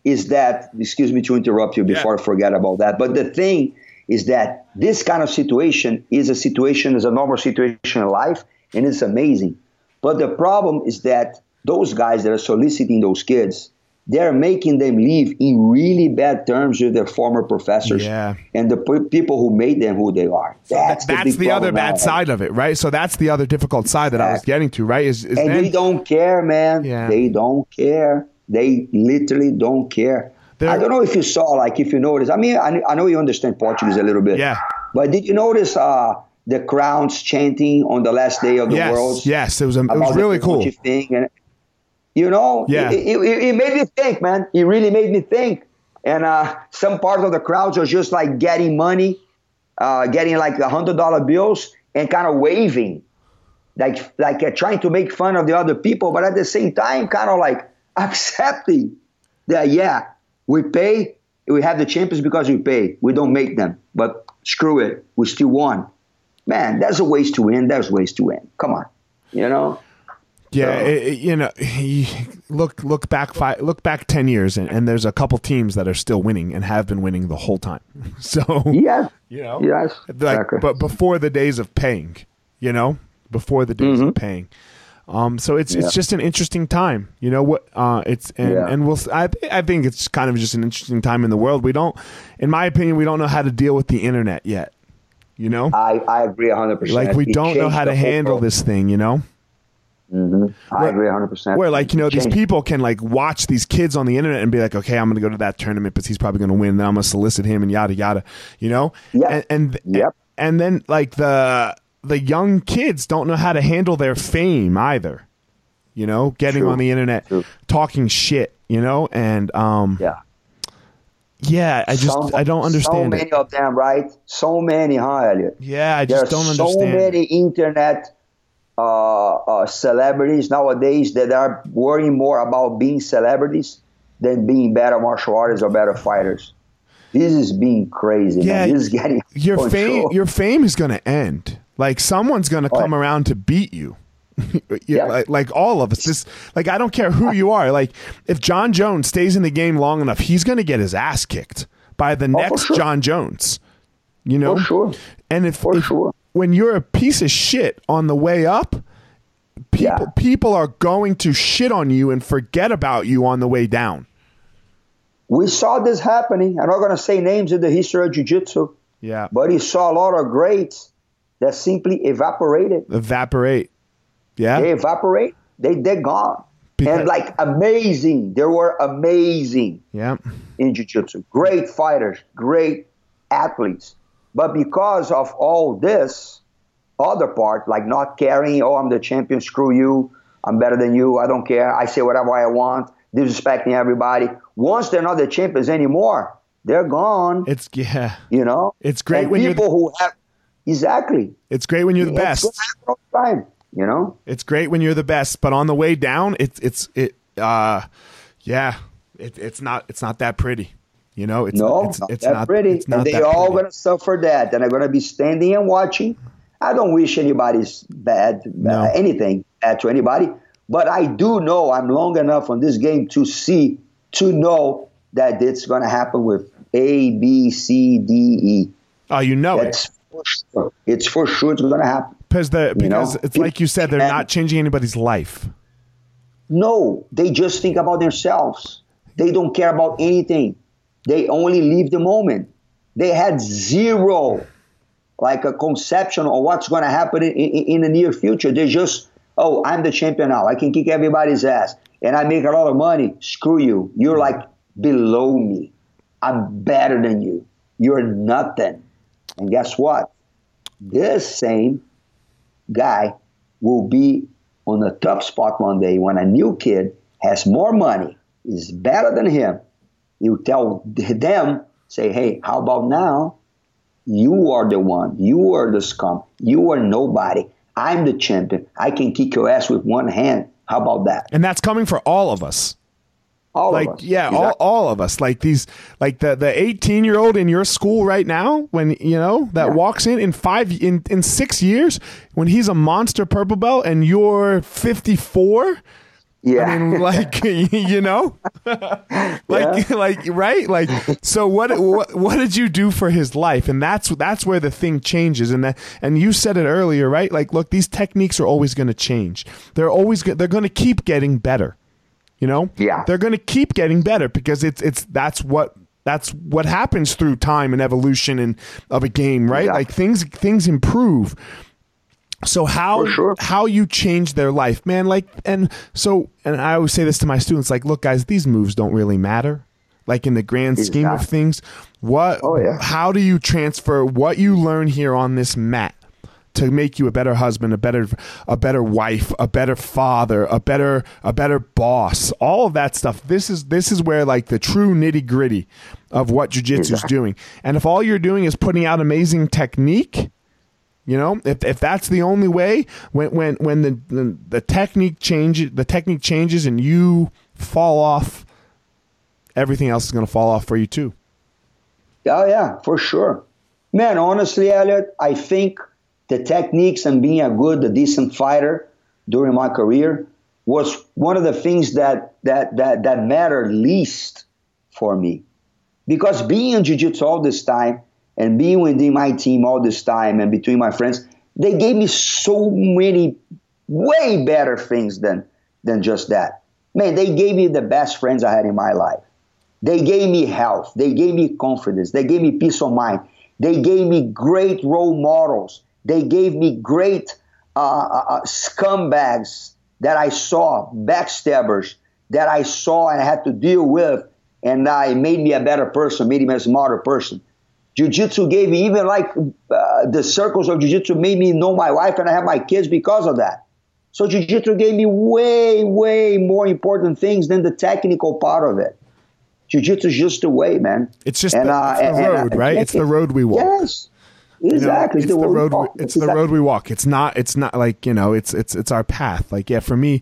Speaker 2: is that, excuse me to interrupt you before yeah. I forget about that, but the thing is that this kind of situation is a situation, is a normal situation in life, and it's amazing. But the problem is that those guys that are soliciting those kids, they're making them live in really bad terms with their former professors
Speaker 1: yeah.
Speaker 2: and the p- people who made them who they are. That's,
Speaker 1: so that's
Speaker 2: the,
Speaker 1: the other bad side of it, right? So that's the other difficult side that I was getting to, right? Is, is
Speaker 2: and
Speaker 1: then,
Speaker 2: they don't care, man.
Speaker 1: Yeah.
Speaker 2: They don't care. They literally don't care. They're, I don't know if you saw, like, if you noticed. I mean, I, I know you understand Portuguese a little bit.
Speaker 1: Yeah.
Speaker 2: But did you notice uh, the crowns chanting on the last day of the
Speaker 1: yes,
Speaker 2: world?
Speaker 1: Yes, it was, it was really cool.
Speaker 2: Thing? And, you know,
Speaker 1: yeah.
Speaker 2: it, it, it, made me think, man. It really made me think. And uh, some part of the crowds are just like getting money, uh, getting like a hundred dollar bills and kind of waving, like like uh, trying to make fun of the other people, but at the same time, kind of like accepting that, yeah, we pay, we have the champions because we pay. We don't make them, but screw it, we still won. man, there's a ways to win. There's ways to win. Come on, you know.
Speaker 1: Yeah, it, it, you know, look look back five, look back ten years, and, and there's a couple teams that are still winning and have been winning the whole time. So
Speaker 2: yes,
Speaker 1: you know,
Speaker 2: yes,
Speaker 1: like,
Speaker 2: exactly.
Speaker 1: but before the days of paying, you know, before the days
Speaker 2: Mm-hmm.
Speaker 1: of paying. Um, so it's
Speaker 2: Yeah.
Speaker 1: it's just an interesting time, you know what? Uh, it's and,
Speaker 2: Yeah.
Speaker 1: and we'll I I think it's kind of just an interesting time in the world. We don't, in my opinion, we don't know how to deal with the internet yet. You know,
Speaker 2: I, I agree 100%.
Speaker 1: like we
Speaker 2: It
Speaker 1: don't know how to handle
Speaker 2: world.
Speaker 1: this thing. You know.
Speaker 2: I agree 100%.
Speaker 1: Where like you know these people can like watch these kids on the internet and be like, okay, I'm going to go to that tournament because he's probably going to win. Then I'm going to solicit him and yada yada, you know.
Speaker 2: Yeah.
Speaker 1: And and,
Speaker 2: Yep.
Speaker 1: and then like the the young kids don't know how to handle their fame either. You know, getting
Speaker 2: True.
Speaker 1: on the internet,
Speaker 2: True.
Speaker 1: talking shit. You know, and um,
Speaker 2: Yeah.
Speaker 1: yeah, I just
Speaker 2: So-
Speaker 1: I don't understand
Speaker 2: So
Speaker 1: it.
Speaker 2: many of them, right? So many, huh, Elliot?
Speaker 1: Yeah, I just don't
Speaker 2: so
Speaker 1: understand.
Speaker 2: So many internet uh, uh, celebrities nowadays that are worrying more about being celebrities than being better martial artists or better fighters. This is being crazy.
Speaker 1: Yeah,
Speaker 2: man. This is getting
Speaker 1: your
Speaker 2: control.
Speaker 1: fame your fame is going to end like someone's going to come
Speaker 2: Right.
Speaker 1: around to beat you yeah, like, like all of us this like i don't care who you are like if john jones stays in the game long enough he's going to get his ass kicked by the
Speaker 2: Oh,
Speaker 1: next
Speaker 2: sure.
Speaker 1: john jones you know
Speaker 2: For sure.
Speaker 1: and if,
Speaker 2: For
Speaker 1: if-
Speaker 2: sure.
Speaker 1: when you're a piece of shit on the way up people
Speaker 2: Yeah.
Speaker 1: people are going to shit on you and forget about you on the way down
Speaker 2: We saw this happening. I'm not going to say names in the history of jiu-jitsu,
Speaker 1: yeah
Speaker 2: but he saw a lot of greats that simply evaporated.
Speaker 1: evaporate yeah
Speaker 2: They evaporate. They they're gone.
Speaker 1: Because-
Speaker 2: and like amazing. They were amazing
Speaker 1: yeah
Speaker 2: in jiu-jitsu. Great fighters, great athletes. But because of all this other part, like not caring, oh, I'm the champion, screw you, I'm better than you, I don't care, I say whatever I want, disrespecting everybody. Once they're not the champions anymore, they're gone.
Speaker 1: it's yeah
Speaker 2: you know,
Speaker 1: It's great
Speaker 2: And
Speaker 1: when
Speaker 2: people who have exactly.
Speaker 1: it's great when you're the
Speaker 2: It's
Speaker 1: best
Speaker 2: gonna all the time. You know,
Speaker 1: It's great when you're the best, but on the way down, it's it's it uh yeah, it, it's not it's not that pretty. You know, it's
Speaker 2: no,
Speaker 1: it's,
Speaker 2: not
Speaker 1: it's
Speaker 2: that
Speaker 1: not
Speaker 2: pretty,
Speaker 1: It's not
Speaker 2: and they're all
Speaker 1: pretty.
Speaker 2: going to suffer that, and they're going to be standing and watching. I don't wish anybody's bad,
Speaker 1: No.
Speaker 2: uh, anything bad to anybody, but I do know I'm long enough on this game to see, to know that it's going to happen with A, B, C, D, E.
Speaker 1: Oh, you know it
Speaker 2: That's for sure. It's for sure it's going to happen.
Speaker 1: because the
Speaker 2: you know?
Speaker 1: because it's like you said, they're
Speaker 2: And-
Speaker 1: not changing anybody's life.
Speaker 2: No, they just think about themselves. They don't care about anything. They only live the moment. They had zero, like a conception of what's going to happen in, in, in the near future. They just, oh, I'm the champion now. I can kick everybody's ass, and I make a lot of money. Screw you. You're like below me. I'm better than you. You're nothing. And guess what? This same guy will be on a tough spot one day when a new kid has more money, is better than him. You tell them, say, hey, how about now? You are the one. You are the scum. You are nobody. I'm the champion. I can kick your ass with one hand. How about that?
Speaker 1: And that's coming for all of us.
Speaker 2: All
Speaker 1: like
Speaker 2: of us.
Speaker 1: yeah, all,
Speaker 2: Exactly.
Speaker 1: all of us. Like these like the the 18 year old in your school right now when you know that
Speaker 2: Yeah.
Speaker 1: walks in in 5 in in 6 years when he's a monster purple belt and you're 54
Speaker 2: yeah.
Speaker 1: I mean, like you know, like like right, like so. What, what what did you do for his life? And that's that's where the thing changes. And that and you said it earlier, right? Like, look, these techniques are always going to change. They're always they're going to keep getting better. You know,
Speaker 2: Yeah.
Speaker 1: they're going to keep getting better because it's it's that's what that's what happens through time and evolution and of a game, right?
Speaker 2: Exactly.
Speaker 1: Like things things improve. So how
Speaker 2: sure.
Speaker 1: how you change their life, man? Like and so and I always say this to my students, like, look, guys, these moves don't really matter. Like in the grand scheme of things, what?
Speaker 2: Oh, yeah.
Speaker 1: How do you transfer what you learn here on this mat to make you a better husband, a better a better wife, a better father, a better a better boss? All of that stuff. This is this is where like the true nitty gritty of what jujitsu is doing. And if all you're doing is putting out amazing technique, you know, if, if that's the only way, when when when the, the the technique changes, the technique changes, and you fall off, everything else is going to fall off for you too.
Speaker 2: Oh yeah, for sure. Man, honestly, Elliot, I think the techniques and being a good, a decent fighter during my career was one of the things that that that that mattered least for me. Because being in jiu-jitsu all this time and being within my team all this time and between my friends, they gave me so many way better things than than just that. Man, they gave me the best friends I had in my life. They gave me health. They gave me confidence. They gave me peace of mind. They gave me great role models. They gave me great uh, uh, uh, scumbags that I saw, backstabbers that I saw and I had to deal with, and I made me a better person, made me a smarter person. Jiu-Jitsu gave me even like uh, the circles of Jiu-Jitsu made me know my wife and I have my kids because of that. So Jiu-Jitsu gave me way, way more important things than the technical part of it. Jiu-Jitsu is just a way, man.
Speaker 1: It's just and, the, uh, it's the road, right? It's the road we walk.
Speaker 2: Yes. Exactly.
Speaker 1: You know, it's the, the road. We, it's exactly. the road we walk. It's not. It's not like you know. It's it's it's our path. Like yeah, for me,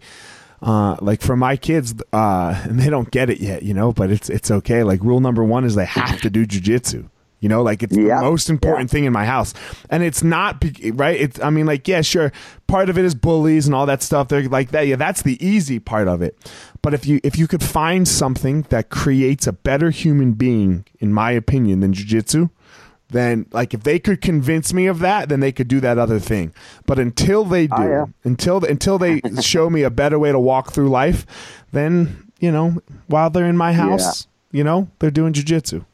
Speaker 1: uh, like for my kids, uh, and they don't get it yet, you know. But it's it's okay. Like rule number one is they have to do jujitsu. You know, like it's yeah. the most important yeah. thing in my house, and it's not right. It's I mean, like yeah, sure, part of it is bullies and all that stuff. They're like that. Yeah, that's the easy part of it. But if you if you could find something that creates a better human being, in my opinion, than jujitsu, then like if they could convince me of that, then they could do that other thing. But until they oh, do, oh, yeah. until until they show me a better way to walk through life, then you know, while they're in my house, you know, they're doing jujitsu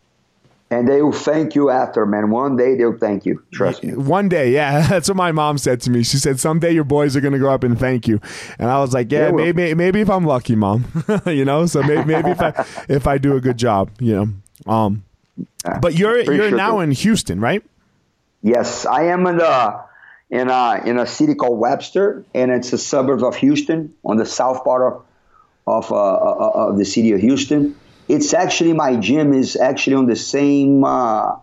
Speaker 2: and they will thank you after, man. One day they'll thank you. Trust me.
Speaker 1: One day, yeah. That's what my mom said to me. She said, "Someday your boys are going to grow up and thank you." And I was like, "Yeah, maybe, maybe if I'm lucky, mom. you know, so maybe, maybe if I if I do a good job, you know." Um, but you're you're sure now in Houston, right?
Speaker 2: Yes, I am in a in a in a city called Webster, and it's a suburb of Houston on the south part of of, uh, uh of the city of Houston it's actually my gym is actually on the same uh,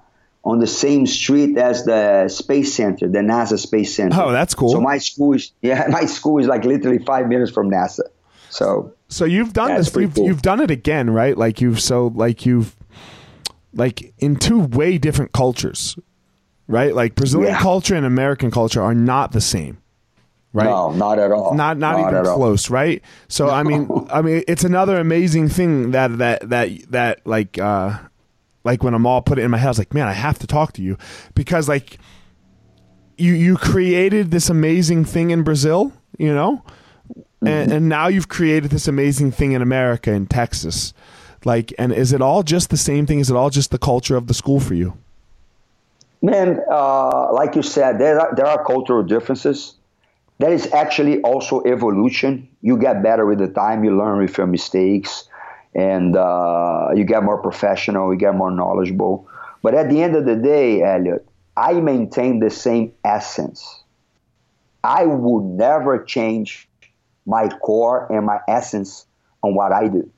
Speaker 2: on the same street as the space center, the NASA Space Center.
Speaker 1: Oh, that's cool.
Speaker 2: So my school is yeah, my school is like literally five minutes from NASA. So
Speaker 1: so you've done this. You've, cool. you've done it again, right? Like you've so like you've like in two way different cultures, right? Like Brazilian yeah. culture and American culture are not the same right?
Speaker 2: No, not at all.
Speaker 1: Not not, not even close, all. right? So no. I mean, I mean, it's another amazing thing that that that that like uh like when Amal put it in my head, I was like, man, I have to talk to you because like you you created this amazing thing in Brazil, you know, mm-hmm. and, and now you've created this amazing thing in America in Texas. Like, and is it all just the same thing? Is it all just the culture of the school for you?
Speaker 2: Man, uh, like you said, there are, there are cultural differences that is actually also evolution. You get better with the time, you learn with your mistakes, and uh, you get more professional, you get more knowledgeable. But at the end of the day, Elliot, I maintain the same essence. I would never change my core and my essence on what I do.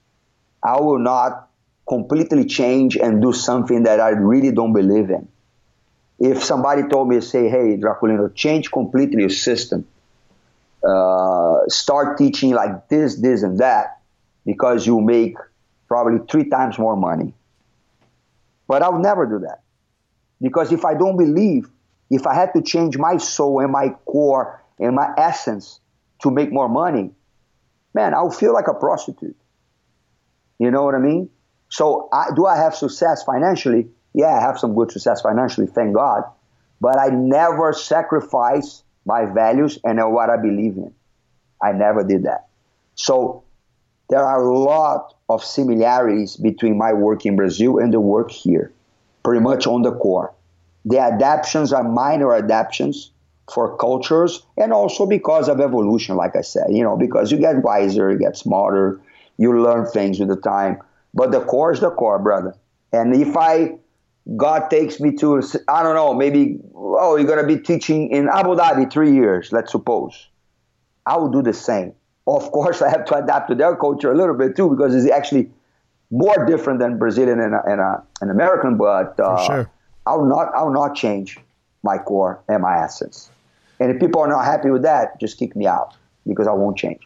Speaker 2: I will not completely change and do something that I really don't believe in. If somebody told me, say, hey, Draculino, change completely your system, uh, start teaching like this, this, and that because you make probably three times more money. But I would never do that because if I don't believe, if I had to change my soul and my core and my essence to make more money, man, I would feel like a prostitute. You know what I mean? So, I, do I have success financially? Yeah, I have some good success financially, thank God. But I never sacrifice my values and what I believe in. I never did that. So there are a lot of similarities between my work in Brazil and the work here, pretty much on the core. The adaptations are minor adaptations for cultures and also because of evolution, like I said, you know, because you get wiser, you get smarter, you learn things with the time. But the core is the core, brother. And if I God takes me to, I don't know, maybe, oh, you're going to be teaching in Abu Dhabi three years, let's suppose. I will do the same. Of course, I have to adapt to their culture a little bit too, because it's actually more different than Brazilian and, and, uh, and American, but uh, sure. I, will not, I will not change my core and my essence. And if people are not happy with that, just kick me out because I won't change.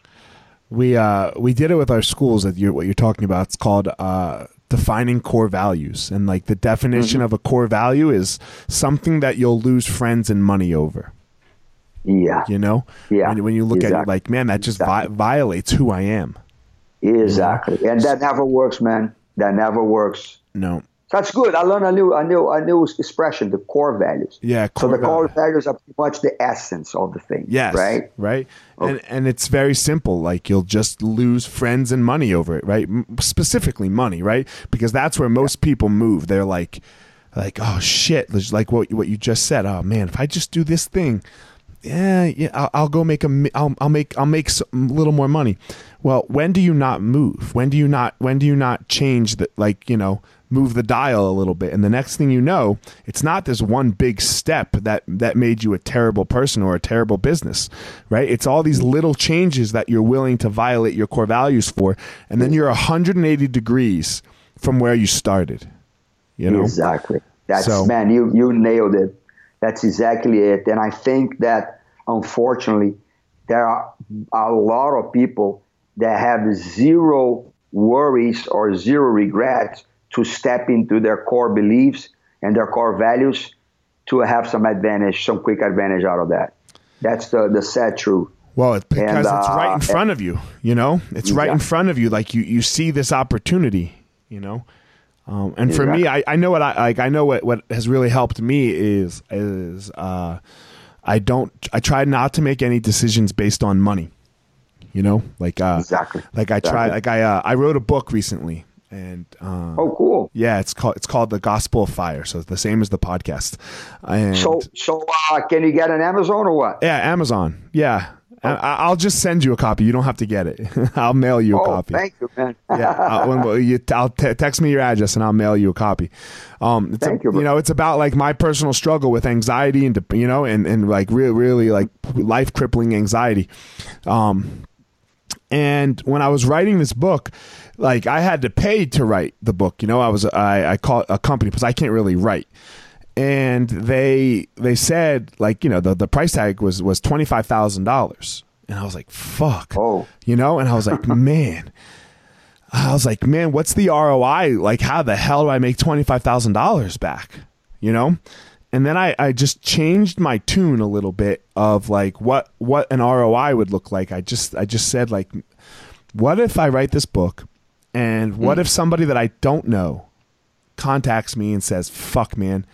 Speaker 1: We uh, we did it with our schools that you what you're talking about. It's called uh, defining core values and like the definition mm-hmm. of a core value is something that you'll lose friends and money over
Speaker 2: Yeah.
Speaker 1: You know?
Speaker 2: Yeah.
Speaker 1: When, when you look at it like, man, that just vi- violates who I am.
Speaker 2: Exactly. And that never works, man. That never works.
Speaker 1: No.
Speaker 2: That's good. I learned a new, a new, a new expression: the core values.
Speaker 1: Yeah.
Speaker 2: So the
Speaker 1: core
Speaker 2: core values are pretty much the essence of the thing.
Speaker 1: Yes.
Speaker 2: Right.
Speaker 1: Right. And and it's very simple. Like you'll just lose friends and money over it, right? Specifically money, right? Because that's where most people move. They're like, like, oh shit, like what what you just said. Oh man, if I just do this thing, yeah, yeah, I'll, I'll go make a, I'll, I'll make, I'll make some, a little more money. Well, when do you not move? When do you not, when do you not change the, like, you know, move the dial a little bit? And the next thing you know, it's not this one big step that, that made you a terrible person or a terrible business, right? It's all these little changes that you're willing to violate your core values for. And then you're 180 degrees from where you started, you know?
Speaker 2: Exactly. That's
Speaker 1: So-
Speaker 2: man, you you nailed it. That's exactly it. And I think that unfortunately there are a lot of people that have zero worries or zero regrets to step into their core beliefs and their core values to have some advantage, some quick advantage out of that. That's the, the sad truth.
Speaker 1: Well, it's because
Speaker 2: And,
Speaker 1: it's right in
Speaker 2: uh,
Speaker 1: front of you. You know, it's right in front of you. Like you, you see this opportunity. You know, um, and for me, I, I know what I like. I know what what has really helped me is is uh, I don't. I try not to make any decisions based on money. You know, like uh,
Speaker 2: Exactly.
Speaker 1: Like I try. Like I uh, I wrote a book recently, and um,
Speaker 2: Oh, cool.
Speaker 1: yeah, it's called it's called the Gospel of Fire. So it's the same as the podcast. And
Speaker 2: So, so uh, can you get an Amazon or what?
Speaker 1: yeah, Amazon. Yeah. I, I'll just send you a copy. You don't have to get it. I'll mail you a
Speaker 2: Oh,
Speaker 1: copy.
Speaker 2: thank you, man.
Speaker 1: yeah, I'll, when you, I'll te- text me your address and I'll mail you a copy. Um, it's
Speaker 2: Thank
Speaker 1: a,
Speaker 2: you, bro.
Speaker 1: know, it's about like my personal struggle with anxiety and you know, and and like really, really like life crippling anxiety. Um, and when I was writing this book, like I had to pay to write the book. You know, I was I I called a company because I can't really write. And they they said like you know the, the price tag was was twenty five thousand dollars, and I was like fuck,
Speaker 2: Oh.
Speaker 1: you know, and I was like man, I was like man, what's the ROI? Like how the hell do I make twenty five thousand dollars back? You know, and then I, I just changed my tune a little bit of like what what an ROI would look like. I just I just said like, what if I write this book, and what hmm. if somebody that I don't know contacts me and says, "Fuck, man,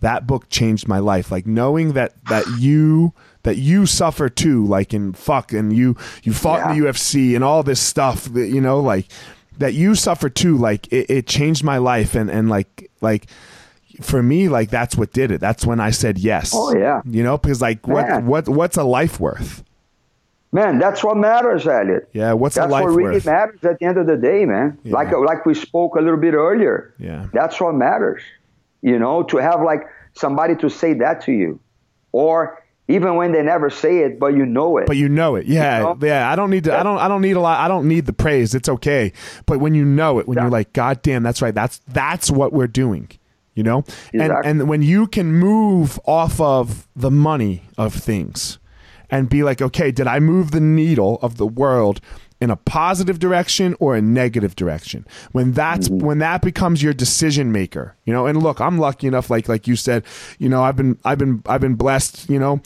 Speaker 1: that book changed my life." Like knowing that that you that you suffer too, like in fuck, and you you fought in the UFC and all this stuff that you know, like that you suffer too. Like it, it changed my life, and and like like for me, like that's what did it. That's when I said yes.
Speaker 2: Oh, yeah.
Speaker 1: you know, because like what
Speaker 2: Man.
Speaker 1: what what's a life worth?
Speaker 2: Man, that's what matters, Elliot.
Speaker 1: Yeah, what's
Speaker 2: that's
Speaker 1: a life worth?
Speaker 2: That's what really
Speaker 1: worth?
Speaker 2: matters at the end of the day, man.
Speaker 1: Yeah.
Speaker 2: Like like we spoke a little bit earlier.
Speaker 1: Yeah.
Speaker 2: That's what matters. You know, to have like somebody to say that to you, or even when they never say it, but you know it.
Speaker 1: but you know it. Yeah
Speaker 2: You know?
Speaker 1: yeah i don't need to i don't i don't need a lot i don't need the praise. It's okay. But when you know it when you're like god damn that's right. That's that's what we're doing you know? And and when you can move off of the money of things and be like okay did i move the needle of the world in a positive direction or a negative direction when that's
Speaker 2: Mm-hmm.
Speaker 1: when that becomes your decision maker you know and look i'm lucky enough like like you said you know i've been i've been i've been blessed you know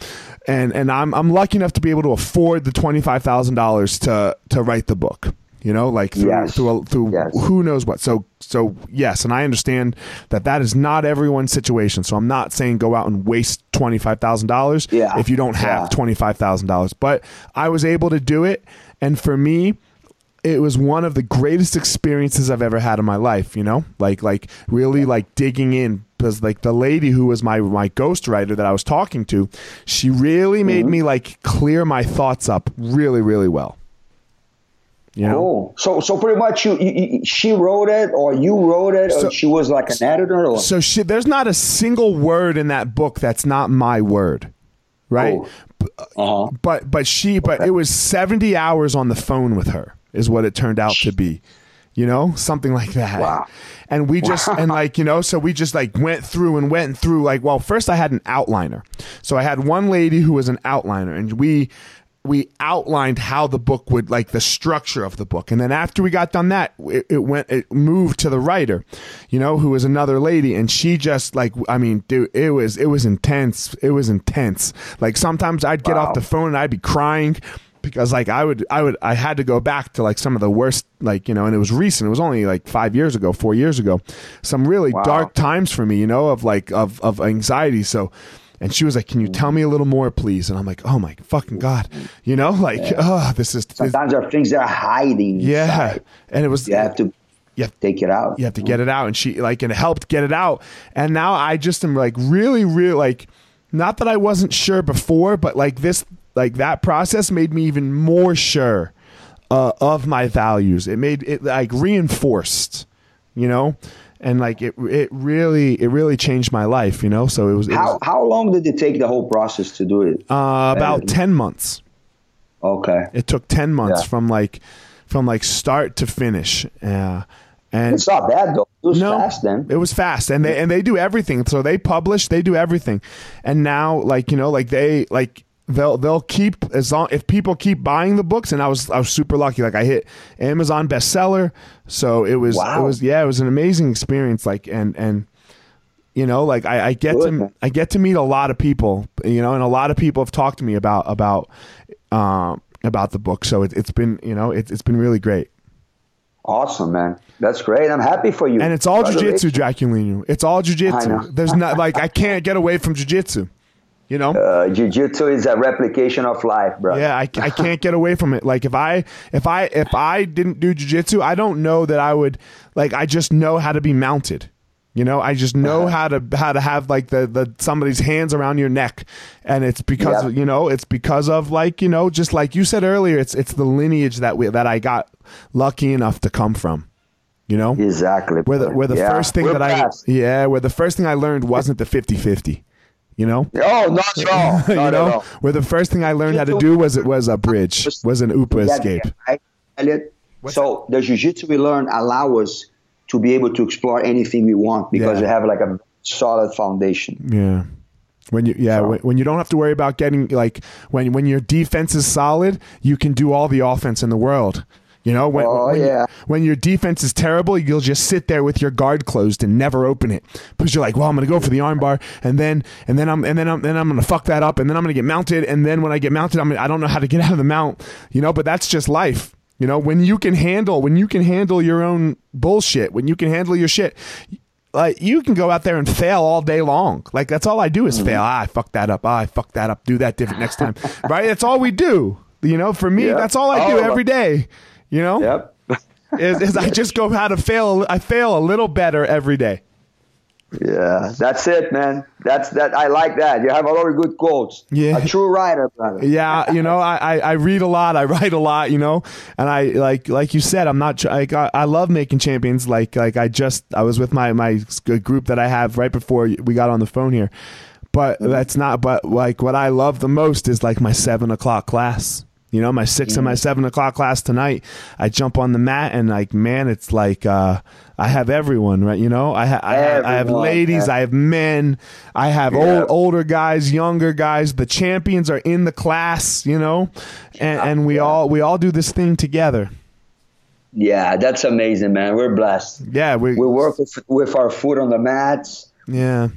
Speaker 1: and and i'm i'm lucky enough to be able to afford the $25000 to to write the book you know like through
Speaker 2: Yes.
Speaker 1: through, a- through
Speaker 2: Yes.
Speaker 1: who knows what so so yes and i understand that that is not everyone's situation so i'm not saying go out and waste $25000
Speaker 2: Yeah.
Speaker 1: if you don't have
Speaker 2: Yeah.
Speaker 1: $25000 but i was able to do it and for me it was one of the greatest experiences I've ever had in my life, you know? Like like really like digging in because like the lady who was my my ghostwriter that I was talking to, she really made mm-hmm. me like clear my thoughts up really really well. You know?
Speaker 2: Oh, so so pretty much you, you, she wrote it, or you wrote it,
Speaker 1: So-
Speaker 2: or she was like an editor, or
Speaker 1: So she, there's not a single word in that book that's not my word, right?
Speaker 2: Oh. uh-huh.
Speaker 1: But but she but it was 70 hours on the phone with her is what it turned out to be. You know, something like that.
Speaker 2: Wow.
Speaker 1: And we just and like, you know, so we just like went through and went through like well, first I had an outliner. So I had one lady who was an outliner and we we outlined how the book would like the structure of the book. And then after we got done that it, it, went it moved to the writer you know who was another lady. And she just like i mean dude it was it was intense. It was intense. Like sometimes i'd get wow. off the phone and i'd be crying because like I would I would I had to go back to like some of the worst like you know and it was recent. It was only like 5 years ago 4 years ago. Some really wow. dark times for me you know of like of of anxiety. So and she was like, "Can you tell me a little more, please?" And I'm like, "Oh my fucking god," you know, like, yeah. oh, this is.
Speaker 2: Sometimes there are things that are hiding.
Speaker 1: Yeah, inside. and it was.
Speaker 2: You have to. You have to take it out.
Speaker 1: You have to get it out, and she like and it helped get it out. And now I just am like really, really like, not that I wasn't sure before, but like this, like that process made me even more sure uh, of my values. It made it like reinforced, you know and like it it really it really changed my life you know? So it was, it
Speaker 2: how
Speaker 1: was,
Speaker 2: how long did it take the whole process to do it?
Speaker 1: Uh, about 10 months.
Speaker 2: Okay.
Speaker 1: It took 10 months yeah. from like from like start to finish. Uh, and
Speaker 2: it's not bad though. It was no, fast then.
Speaker 1: it was fast. And they and they do everything. So they publish they do everything. And now like you know like they like they'll they'll keep as long if people keep buying the books and I was I was super lucky like I hit Amazon bestseller so it was wow. it was yeah it was an amazing experience like and and you know like I, I get Good. to I get to meet a lot of people you know and a lot of people have talked to me about about um about the book so it, has been you know it, it's been really great
Speaker 2: Awesome, man. That's great. I'm happy for you.
Speaker 1: And it's all jujitsu, Draculino. It's all jujitsu. There's not like I can't get away from jujitsu. You know,
Speaker 2: uh, jiu-jitsu is a replication of life, bro.
Speaker 1: Yeah, I, I can't get away from it. Like if I if I if I didn't do jiu-jitsu, I don't know that I would like I just know how to be mounted. You know, I just know uh-huh. how to how to have like the the somebody's hands around your neck, and it's because of, you know it's because of like you know just like you said earlier, it's it's the lineage that we that I got lucky enough to come from. You know
Speaker 2: exactly.
Speaker 1: Where the where the yeah. first thing We're that. I yeah where the first thing I learned wasn't the 50-50. You know?
Speaker 2: Oh, not at all. Not
Speaker 1: you know, where the first thing I learned how to do was it was a bridge, was an upa escape.
Speaker 2: Elliot. so the jiu-jitsu we learn allow us to be able to explore anything we want because yeah. we have like a solid foundation.
Speaker 1: Yeah. When you yeah, so. when, when you don't have to worry about getting like when when your defense is solid, you can do all the offense in the world. You know, when,
Speaker 2: oh,
Speaker 1: when,
Speaker 2: yeah.
Speaker 1: when your defense is terrible, you'll just sit there with your guard closed and never open it because you're like, well, I'm going to go for the armbar, and then and then I'm and then I'm then I'm going to fuck that up, and then I'm going to get mounted, and then when I get mounted, I'm I don't know how to get out of the mount. You know, but that's just life. You know, when you can handle when you can handle your own bullshit, when you can handle your shit, like you can go out there and fail all day long. Like that's all I do is mm-hmm. fail. Ah, I fucked that up. Ah, I fucked that up. Do that different next time. right? That's all we do. You know, for me, that's all I do every day. You know?
Speaker 2: Yep.
Speaker 1: is, is I just go how to fail. I fail a little better every day.
Speaker 2: Yeah, that's it, man. That's that. I like that. You have a lot of good quotes. Yeah, a true writer, brother.
Speaker 1: Yeah, you know, I, I, I read a lot. I write a lot. You know, and I like like you said, I'm not. Like, I, I love making champions. Like like I just I was with my my group that I have right before we got on the phone here, but that's not. But like what I love the most is like my seven o'clock class. You know, my six and my seven o'clock class tonight, I jump on the mat and like, man, it's like uh, I have everyone, right? You know, I, ha- I, have, I have ladies, I have men, I have yeah. old, older guys, younger guys. The champions are in the class, you know, and, and we yeah. all we all do this thing together.
Speaker 2: Yeah, that's amazing, man. We're blessed.
Speaker 1: Yeah,
Speaker 2: we we work with, with our foot on the mats.
Speaker 1: Yeah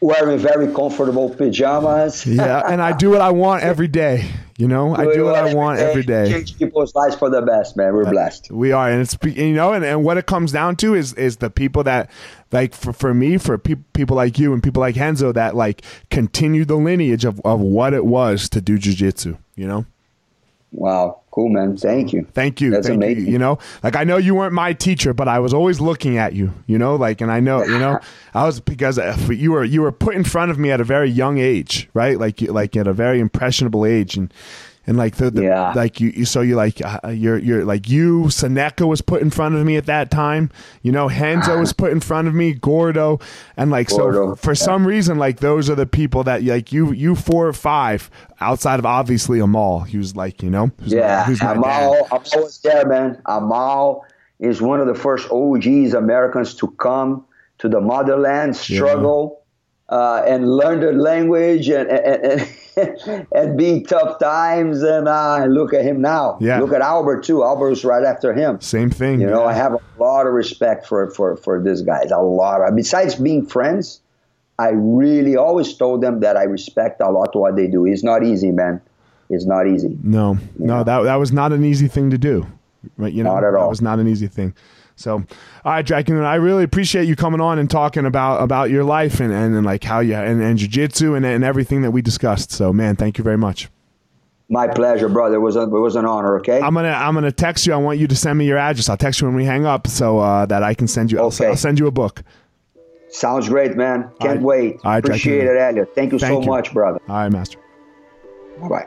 Speaker 2: wearing very comfortable pajamas.
Speaker 1: yeah, and I do what I want every day. You know, I do what I want every day.
Speaker 2: Change people's lives for the best, man. We're uh, blessed.
Speaker 1: We are, and it's you know, and, and what it comes down to is is the people that like for, for me, for pe- people like you and people like Renzo that like continue the lineage of, of what it was to do jujitsu. You know.
Speaker 2: Wow, cool, man. Thank you.
Speaker 1: Thank you.
Speaker 2: That's
Speaker 1: Thank
Speaker 2: amazing.
Speaker 1: You, you, know, like I know you weren't my teacher, but I was always looking at you. You know, like, and I know, you know, I was because uh, you were you were put in front of me at a very young age, right? Like, like at a very impressionable age, and and like the, the yeah. like you, you so you like uh, you're you're like you Seneca was put in front of me at that time. You know Renzo was put in front of me Gordo. And like Gordo. so for yeah. some reason like those are the people that like you you four or five outside of obviously Amal. He was like you know
Speaker 2: who's yeah my, who's Amal Amal was there man. Amal is one of the first OGs Americans to come to the motherland struggle uh, and learn the language and and, and, and being tough times. And uh, look at him now.
Speaker 1: Yeah.
Speaker 2: Look at Albert too. Albert was right after him.
Speaker 1: Same thing.
Speaker 2: You know,
Speaker 1: yeah.
Speaker 2: I have a lot of respect for for for these guys. A lot. Of, besides being friends, I really always told them that I respect a lot what they do. It's not easy, man. It's not easy.
Speaker 1: No, no, that that was not an easy thing to do. Right? You know,
Speaker 2: Not at
Speaker 1: That
Speaker 2: all.
Speaker 1: was not an easy thing. So, all right, Draken, I really appreciate you coming on and talking about about your life and and, and like how you and, and jujitsu and and everything that we discussed. So, man, thank you very much.
Speaker 2: My pleasure, brother. It was a, it was an honor. Okay.
Speaker 1: I'm gonna I'm gonna text you. I want you to send me your address. I'll text you when we hang up so uh, that I can send you. I'll, I'll send you a book.
Speaker 2: Sounds great, man. Can't
Speaker 1: right.
Speaker 2: wait.
Speaker 1: Right,
Speaker 2: Appreciate it, Elliot. Thank you
Speaker 1: Thank
Speaker 2: so
Speaker 1: you.
Speaker 2: much, brother.
Speaker 1: All right, master.
Speaker 2: Bye bye.